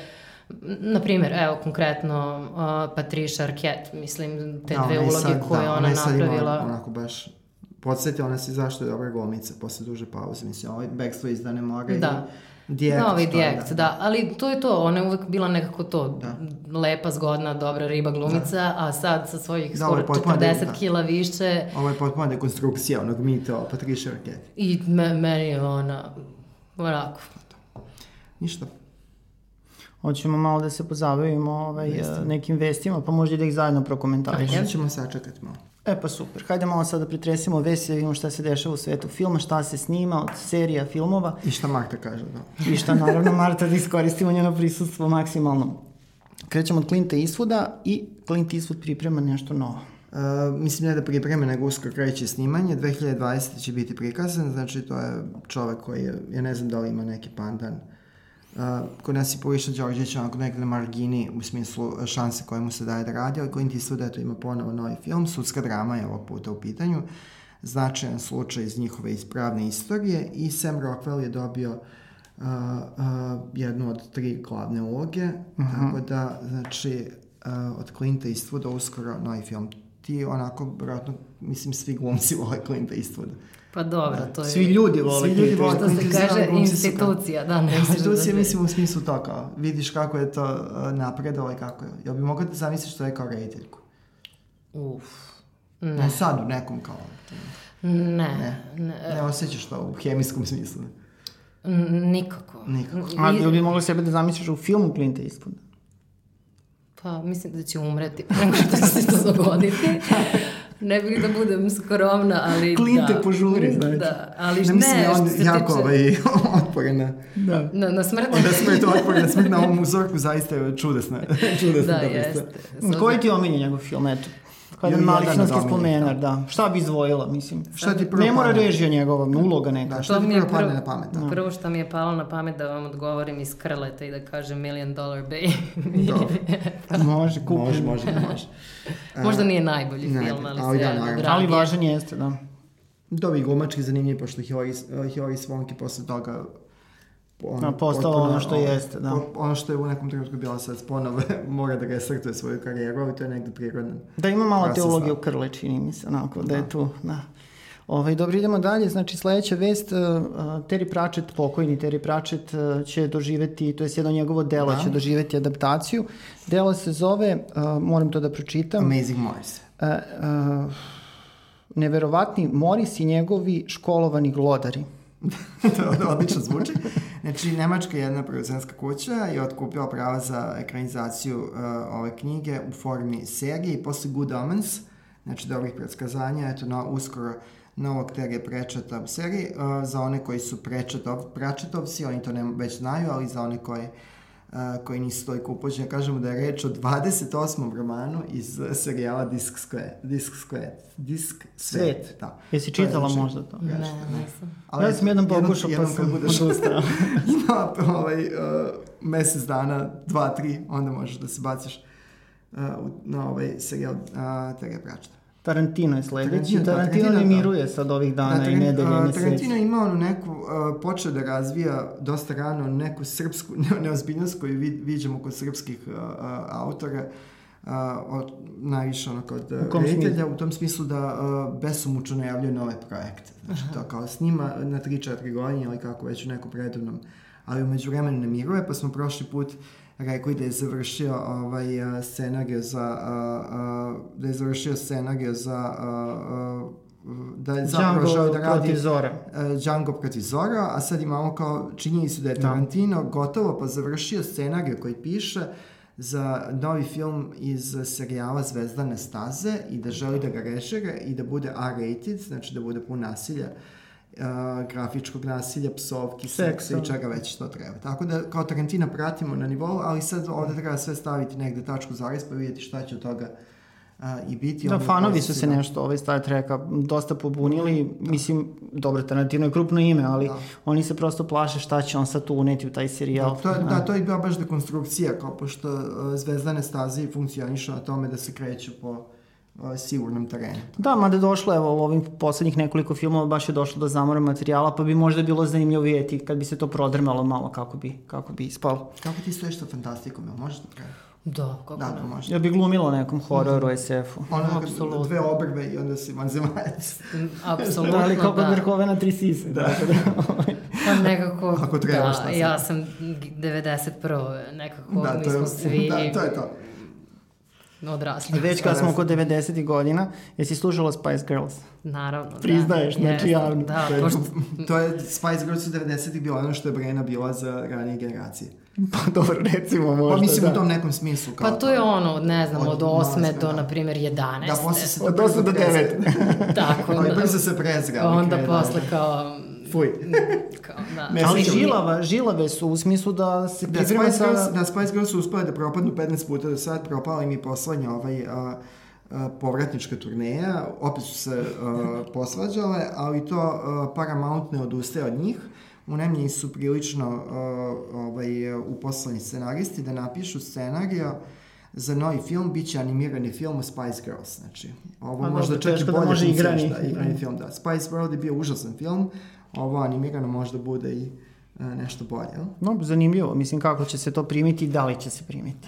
Na primjer, evo konkretno uh, Patricia Arquette, mislim, te Da, dve ona uloge sad- koje da, ona sad napravila. Ima, onako baš podsjetila nas i zašto je dobra glumica posle duže pauze. Mislim, ovaj Backstreet iz Dane Mora Da. i Dijekt. Novi je, dijekt, da. Ali to je to, ona je uvek bila nekako to, Da. lepa, zgodna, dobra riba glumica, a sad sa svojih Da, skoro je potpuno 40 da. kila više Ovo je potpuno dekonstrukcija onog mita o Patricia Arquette. i me, meni je ona, onako, Ništa. Hoćemo malo da se pozabavimo ovaj, Vestima. nekim vestima, pa možda i da ih zajedno prokomentarišemo. Možda ćemo sačekati malo. E pa super, hajde malo sad da pretresimo vesti da vidimo šta se dešava u svetu filma, šta se snima od serija, filmova I šta Marta kaže, da. i šta naravno Marta da iskoristimo njeno prisustvo maksimalno. Krećemo od Clinta Eastwooda i Clint Eastwood priprema nešto novo. Uh, mislim ne da pripreme, nego uskoro kreće snimanje. 2020. će biti prikazan, znači to je čovek koji je, ja ne znam da li ima neki pandan. Uh, kod nas je Poviša Đorđević onako nekde na margini u smislu uh, šanse koje mu se daje da radi, ali Clint Eastwood eto ima ponovo novi film, sudska drama je ovog puta u pitanju, značajan slučaj iz njihove ispravne istorije i Sam Rockwell je dobio uh, uh, jednu od tri glavne uloge, uh -huh. tako da, znači, uh, od Clinta Eastwooda uskoro novi film. Ti onako, vjerojatno, mislim, svi glumci vole Clinta Eastwooda. Pa dobro, to je... Svi ljudi vole Svi ljudi vole. Što se Clint Eastwood, kaže, institucija, da, ne može da se- mislim, u smislu to kao, vidiš kako je to uh, napredalo i kako je. Jel bi mogao da zamisliš to je kao rediteljku? Uf, Ne. ne, sad u nekom kao, ne, Ne. ne, ne osjećaš to u hemijskom smislu. n- nikako. Nikako. A ili bi mogla sebe da zamisliš u filmu Clint Eastwooda? Pa, mislim da će umreti nego što će se to dogoditi. ne bih da budem skromna, ali Klinte da. požuri, znači. Da, ali Ne, ne, mislim, što on jako tiče... ovaj, otporen na... Da. Na, na smrt? Onda smrt otporen na smrt na ovom uzorku zaista je čudesna. čudesna da, dobra jeste. Koji ti omenje njegov film, eto? Kada Ili mali jedan filmski od omiljenih, spomenar, da. Šta bi izdvojila, mislim? Šta ti prvo Ne mora režija njegova, uloga neka. Da, šta ti je prvo padne prvo- na pamet? Da. Prvo što mi je palo na pamet da vam odgovorim iz Krleta i da kažem Million Dollar Baby. Dobro. Može, kupi. Može, može, može. Možda nije najbolji ne, film, ali ali se da. Ali važan jeste, da. Dobri glumački zanimljiv, pošto Hilary, je posle toga A, postala potpuno, ono što jeste, da. Ono što je u nekom trenutku bila sad ponovo, mora da restartuje svoju karijeru, ali to je negde prirodno. Da ima malo teologije u krle, čini mi se, onako, da, je tu, da. Ovaj, dobro, idemo dalje. Znači, sledeća vest, uh, Terry Pratchett, pokojni Terry Pratchett, uh, će doživeti, to je jedno njegovo delo, Da. će doživeti adaptaciju. Delo se zove, uh, moram to da pročitam, Amazing Morris. uh, uh, Neverovatni Moris i njegovi školovani glodari. to odlično zvuči. Znači, Nemačka jedna producentska kuća je otkupila prava za ekranizaciju uh, ove knjige u formi serije i posle Good Omens, znači dobrih predskazanja, eto, no, uskoro novog Terje Prečeta u seriji. Uh, za one koji su Prečetov, Pračetovci, oni to ne, već znaju, ali za one koji uh, koji nisu toliko upođeni, kažemo da je reč o 28. romanu iz serijala Disk Square. Disk Square. Disk Svet. Svet. Da. Jesi To je čitala možda to? Ne, nisam. ja sam jednom pokušao, pa jednom sam budeš odustao. ima ovaj, uh, mesec dana, dva, tri, onda možeš da se baciš uh, na ovaj serijal uh, Terje Pračeta. Tarantino je sledeći. Tarantino, Tarantino, da, Tarantino Tarantino, ne da. miruje sad ovih dana Da, i nedelje i uh, meseci. Tarantino ima onu neku, uh, počeo da razvija dosta rano neku srpsku ne- neozbiljnost koju vid, viđamo kod srpskih uh, uh, autora, uh, od, najviše ono kod uh, U kom reditelja, u tom smislu da uh, besomučno najavljaju nove projekte. Znači, to kao snima na 3-4 godine ili kako već u nekom redovnom, ali umeđu vremenu ne miruje, pa smo prošli put rekli da je završio ovaj scenariju za da je završio scenariju za da je zapravo Django da radi protiv Zora. uh, Django protiv Zora, a sad imamo kao činjenicu da je Da. Tarantino gotovo pa završio scenariju koji piše za novi film iz serijala Zvezdane staze i da želi da ga režira i da bude R-rated, znači da bude pun nasilja, uh, grafičkog nasilja, psovki, seksa i čega već to treba. Tako da kao Tarantina pratimo na nivou, ali sad ovde treba sve staviti negde tačku zarez pa vidjeti šta će od toga uh, i biti. Da, fanovi su se pozitivno. nešto ovaj Star Treka dosta pobunili. Mislim, dobro, Tarantino je krupno ime, ali Da. oni se prosto plaše šta će on sad tu uneti u taj serijal. Da, to, je- da, to je bila baš dekonstrukcija, kao pošto uh, zvezdane staze funkcionišu na tome da se kreću po uh, sigurnom terenu. Da, mada došlo, evo, u ovim poslednjih nekoliko filmova baš je došlo do zamora materijala, pa bi možda bilo zanimljivo vidjeti kad bi se to prodrmalo malo kako bi, kako bi ispalo. Kako ti stojiš sa fantastikom, jel možeš da pravi? Da, kako Da, ne. to može. Ja bi glumila nekom hororu SF-u. Ono, Apsolutno. dve obrve i onda si vanzemajac. Mm, Apsolutno, Da, ali kao kod da. vrhovena tri sise. Da. Pa nekako, Ako treba, da, ja sam 91. nekako, da, mi smo je, svi da, to je to. Odrasli. Već kad smo kod 90. godina, jesi slušala Spice Girls? Naravno, da. Priznaješ, znači Jeste, javno. Da, To je, pošto, to je Spice Girls u 90-ih bilo ono što je Brena bila za ranije generacije. Pa dobro, recimo možda, Pa mislim da. u tom nekom smislu. Kao pa to je ono, ne znam, Od od 8. osme, do, da. na primjer, 11. Da, posle se to Od brzo 8 do prezre. 9. Tako, Ali da. brzo se prezre. ali Onda krene, posle da. kao... Fuj. kao da. Ne, Ali žilava, žilave su u smislu da se Da, priprema Spice Girls, sa... da, Spice Girls su uspale da propadnu 15 puta do sad, propala im i poslednja ovaj, a, a, povratnička turneja, opet su se a, posvađale, ali to a, Paramount ne odustaje od njih. U Nemlji su prilično a, ovaj, uposlani scenaristi da napišu scenarija za novi film, bit će animirani film o Spice Girls, znači, ovo Pa možda čak i da bolje može funkcioniše, igrani. Da, igrani film, da. Spice World je bio užasan film, ovo animirano možda bude i a, nešto bolje, jel? No, zanimljivo. Mislim, kako će se to primiti i da li će se primiti.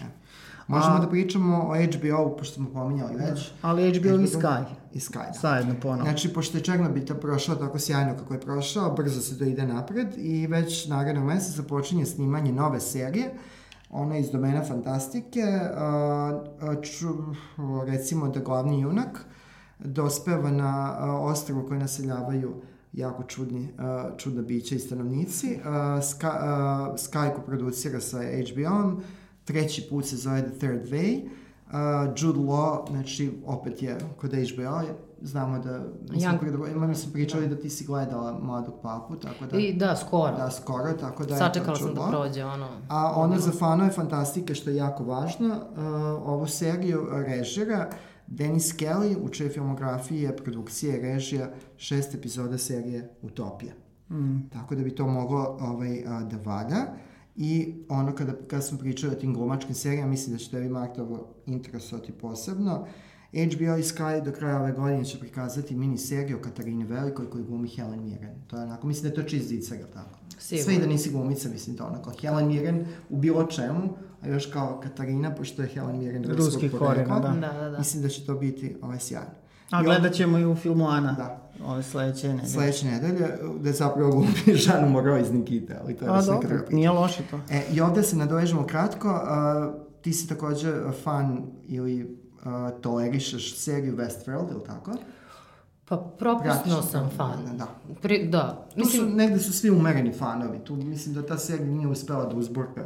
Možemo A- da pričamo o HBO-u, pošto smo pominjali već. Ali HBO i Sky. I Sky, da. Zajedno ponovno. Znači, pošto je Černobita prošao tako sjajno kako je prošao, brzo se to ide napred i već narednog meseca počinje snimanje nove serije. Ona iz domena fantastike. A, ču, recimo da glavni junak dospeva na ostrvu koje naseljavaju jako čudni, a, čudna bića i stanovnici. A, Ska, a, Sky ko producira sa HBO-om, treći put se zove The Third Way. Uh, Jude Law, znači, opet je kod HBO, znamo da, mislim, Young... imamo smo pričali da ti si gledala Mladog papu, tako da... I, da, skoro. Da, skoro, tako da... Sačekala sam da prođe, ono... A ono za fanove fantastike, što je jako važno, uh, ovu seriju režira Denis Kelly, u čoj filmografiji je produkcija i režija šest epizoda serije Utopija. Mm. Tako da bi to moglo ovaj, da valja. I ono kada, kada smo pričali o tim glumačkim serijama, mislim da će tebi Martovo interesovati posebno. HBO i Sky do kraja ove godine će prikazati mini seriju o Katarini Velikoj koji glumi Helen Mirren. To je onako, mislim da je to čist zicar, tako? Sigurno. Sve i da nisi glumica, mislim to onako. Helen Mirren u bilo čemu, a još kao Katarina, pošto je Helen Mirren ruskog porekla. Da. da, da, da. Mislim da će to biti ovaj, sjajno. A gledat ćemo i u filmu Ana. Da. Ove sledeće nedelje. Sledeće nedelje, da je zapravo glumi Žanu Moro iz Nikite, ali to je A, dobro, nije loše to. E, I ovde se nadovežemo kratko, uh, ti si takođe fan ili uh, tolerišeš seriju Westworld, ili tako? Pa propusno sam fan. Da, da. Pri, da. Mislim... Tu su, negde su svi umereni fanovi. Tu mislim da ta serija nije uspela da uzburka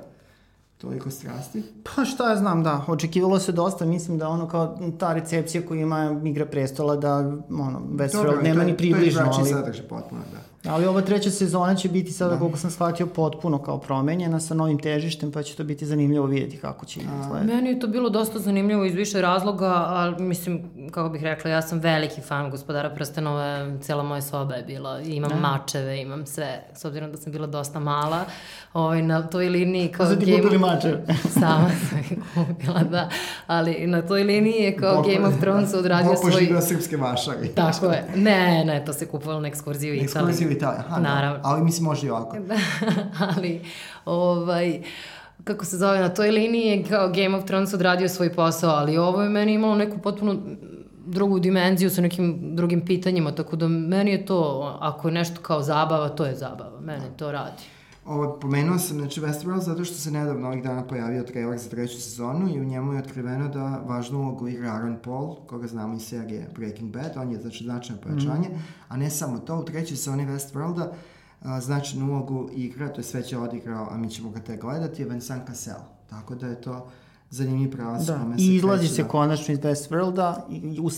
toliko strasti? Pa šta ja znam, da. Očekivalo se dosta, mislim da ono kao ta recepcija koju ima Igra prestola da ono, Westworld nema ni približno. To je drugačiji sadržaj potpuno, da. Ali ova treća sezona će biti sada, da. koliko sam shvatio, potpuno kao promenjena sa novim težištem, pa će to biti zanimljivo vidjeti kako će izgledati. Meni je to bilo dosta zanimljivo iz više razloga, ali mislim, kako bih rekla, ja sam veliki fan gospodara prstenova, cela moja soba je bila, imam da. mačeve, imam sve, s obzirom da sam bila dosta mala, ovaj, na toj liniji kao Zato ti kupili mačeve? Sama sam ih kupila, da, ali na toj liniji je kao Boko, Game of Thrones odradio svoj... Boko srpske mašari. Tako je, ne, ne, to se kupovalo na ekskurziju u Italija. Aha, da. Naravno. Da. Ali mislim može i ovako. Da, ali, ovaj, kako se zove, na toj liniji je kao Game of Thrones odradio svoj posao, ali ovo je meni imalo neku potpuno drugu dimenziju sa nekim drugim pitanjima, tako da meni je to, ako je nešto kao zabava, to je zabava, mene to radi. Ovo, pomenuo sam, znači, Westworld zato što se nedavno ovih dana pojavio trailer za treću sezonu i u njemu je otkriveno da važnu ulogu igra Aaron Paul, koga znamo iz serije Breaking Bad, on je znači značajno pojačanje, mm. a ne samo to, u trećoj sezoni Westworlda značajnu ulogu igra, to je sve će odigrao, a mi ćemo ga te gledati, je Vincent Cassel. Tako da je to zanimljiv pravac. Da, i izlazi se da... konačno iz Westworlda i u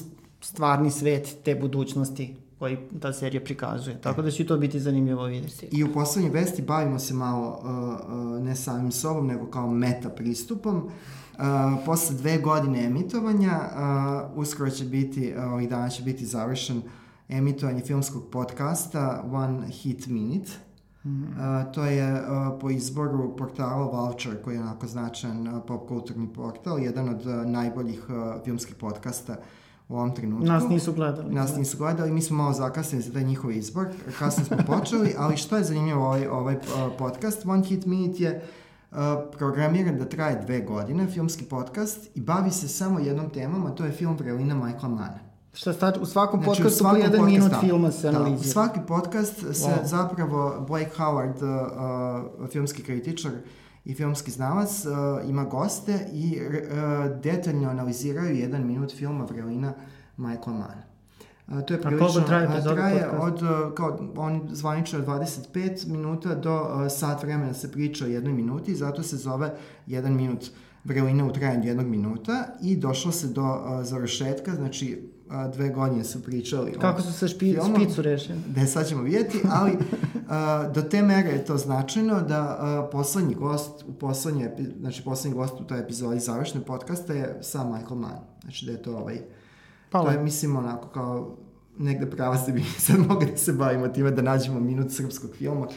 stvarni svet te budućnosti koji ta serija prikazuje. Tako da će to biti zanimljivo vidjeti. I u poslednjoj vesti bavimo se malo uh, uh, ne samim sobom, nego kao meta pristupom. Uh, posle dve godine emitovanja, uh, uskoro će biti, uh, ovih dana će biti završen emitovanje filmskog podcasta One Hit Minute. Mm -hmm. uh, to je uh, po izboru portala Vulture, koji je onako značajan uh, pop kulturni portal, jedan od uh, najboljih uh, filmskih podcasta uh, u ovom trenutku. Nas nisu gledali. Nas da. nisu gledali, mi smo malo zakasnili za taj njihov izbor, kasno smo počeli, ali što je zanimljivo ovaj, ovaj podcast, One Hit Minute je uh, programiran da traje dve godine, filmski podcast, i bavi se samo jednom temom, a to je film Vrelina Michaela Mana. Šta znači, u svakom znači, podcastu po jedan podcast, minut da, filma se da, analizira. svaki podcast se wow. zapravo Blake Howard, uh, uh, filmski kritičar, uh, i filmski znalac, uh, ima goste i uh, detaljno analiziraju jedan minut filma Vrelina Michael Mann. Uh, to je prilično, A traje, uh, traje od, kao, on zvanično 25 minuta do uh, sat vremena se priča o jednoj minuti, zato se zove jedan minut Vrelina u trajanju jednog minuta i došlo se do uh, završetka, znači a, dve godine su pričali Kako su se špi, filmu, špicu rešili? Da, sad ćemo vidjeti, ali a, do te mere je to značajno da a, poslednji gost u poslednje, znači poslednji gost u toj epizodi završne podcasta je sam Michael Mann. Znači da je to ovaj, pa, to je mislim onako kao negde pravac da bi sad mogli da se bavimo time da nađemo minut srpskog filma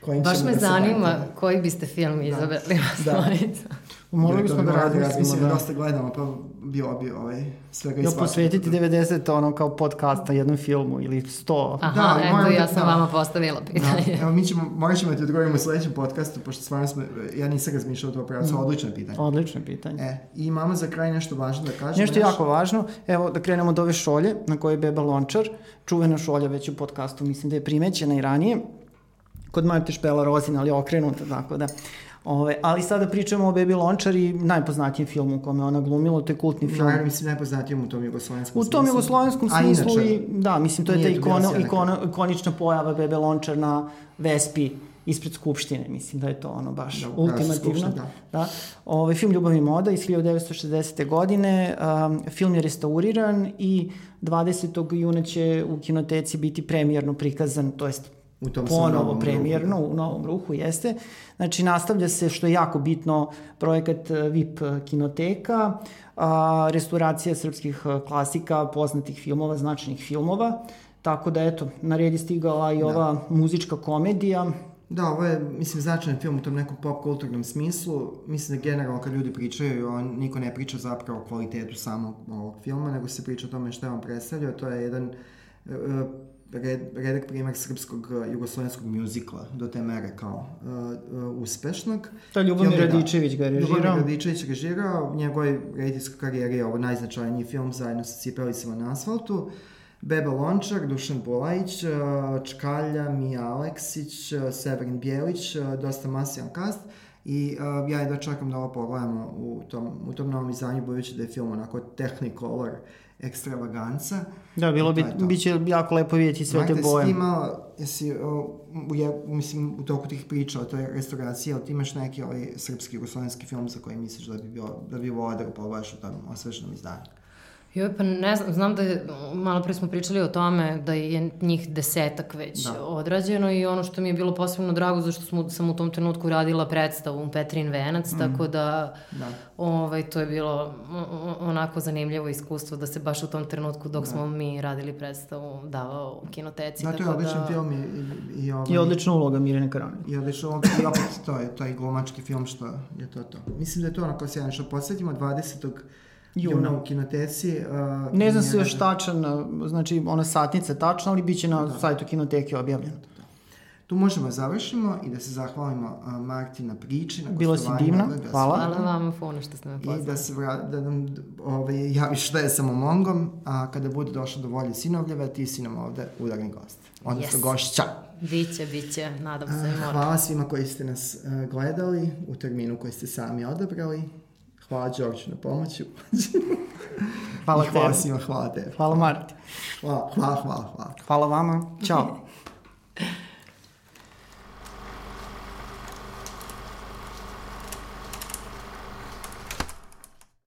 kojim Baš me da zanima koji biste film izabrali da. da. Morali bismo da radimo. Mislim da dosta gledamo, pa bio bi ovaj, svega i posvetiti 90 ono kao podcasta jednom filmu ili 100. Aha, da, eto ja sam da. vama postavila da, pitanje. Da. Evo mi ćemo, morat ćemo da ti odgovorimo u sledećem podcastu, pošto stvarno smo, ja nisam razmišljala o to pravcu, mm. odlično pitanje. Odlično pitanje. E, i imamo za kraj nešto važno da kažemo. Nešto nešto... jako važno, evo da krenemo od ove šolje na kojoj je Beba Lončar, čuvena šolja već u podcastu, mislim da je primećena i ranije kod Marte Špela Rozina, ali okrenuta, tako da. Ove, ali sada pričamo o Baby Lončar i najpoznatijem filmu u kome ona glumila, to je kultni film. Naravno, mislim, najpoznatijem u tom jugoslovenskom smislu. U tom jugoslovenskom smislu i, da, mislim, to je ta ikona, ikona, ikonična pojava Bebe Lončar na Vespi ispred Skupštine, mislim da je to ono baš Da, ultimativno. da. Da. Ovaj film Ljubav i moda iz 1960. godine, um, film je restauriran i 20. juna će u kinoteci biti premijerno prikazan, to jest U tom ponovo premijerno, ruhu, u novom ruhu jeste. Znači, nastavlja se, što je jako bitno, projekat eh, VIP kinoteka, a, restauracija srpskih eh, klasika, poznatih filmova, značajnih filmova. Tako da, eto, na red je stigala i ova muzička komedija. Da, ovo je, mislim, značajan film u tom nekom pop kulturnom smislu. Mislim da generalno kad ljudi pričaju, on, niko ne priča zapravo o kvalitetu samog ovog filma, nego se priča o tome šta je on predstavljao. To je jedan uh, red, redak primer srpskog uh, jugoslovenskog mjuzikla, do te mere kao uh, uh, uspešnog. To Ljubomir Radičević ga režirao. Ljubomir Radičević režirao, u njegovoj redijskoj karijeri je ovo najznačajniji film zajedno sa Cipelicama na asfaltu. Beba Lončar, Dušan Bulajić, uh, Čkalja, Mija Aleksić, uh, Severin Bjelić, uh, dosta masijan kast. I uh, ja jedva čekam da ovo pogledamo u tom, u tom novom izdanju, budući da je film onako technicolor ekstravaganca. Da, bilo bi, bit će jako lepo vidjeti sve te Magda, boje. ti imala, jesi, o, u, ja, mislim, u toku tih priča o toj restauraciji, ali ti imaš neki ovaj srpski, jugoslovenski film za koji misliš da bi bio, da bi volao da ga pogledaš u tom osveženom izdanju? Joj, pa ne znam, znam da je, malo pre smo pričali o tome da je njih desetak već Da. odrađeno i ono što mi je bilo posebno drago zašto smo, sam u tom trenutku radila predstavu Petrin Venac, mm. tako da, Da. ovaj, to je bilo onako zanimljivo iskustvo da se baš u tom trenutku dok Da. smo mi radili predstavu davao u kinoteci. Da, to je tako odličan da, film i, i, i, ovaj, I odlična uloga Mirjane Karanović. I odlično uloga i opet to je taj glumački film što je to to. Mislim da je to onako sjajan što podsjetimo 20. juna, Juna. u kinoteci. Uh, Ne znam se još tačan, znači ona satnica je tačna, ali bit će na da. sajtu kinoteke objavljeno. Tu možemo da završimo i da se zahvalimo uh, Marti na priči, na Bila si divna, da ga hvala. Hvala svakom. vam puno što ste me I pozvali. da se vra, da nam ovaj, javiš šta je sa Momongom, a kada bude došlo do volje sinovljeva, ti si nam ovde udarni gost. Odnosno Yes. gošća. Biće, biće, nadam se, Uh, hvala svima koji ste nas uh, gledali u terminu koji ste sami odabrali. Hvala Đorđu na pomoću. Hvala I hvala tebi. svima, hvala tebi. Hvala Marti. Hvala, hvala, hvala. hvala. Hvala vama. Ćao.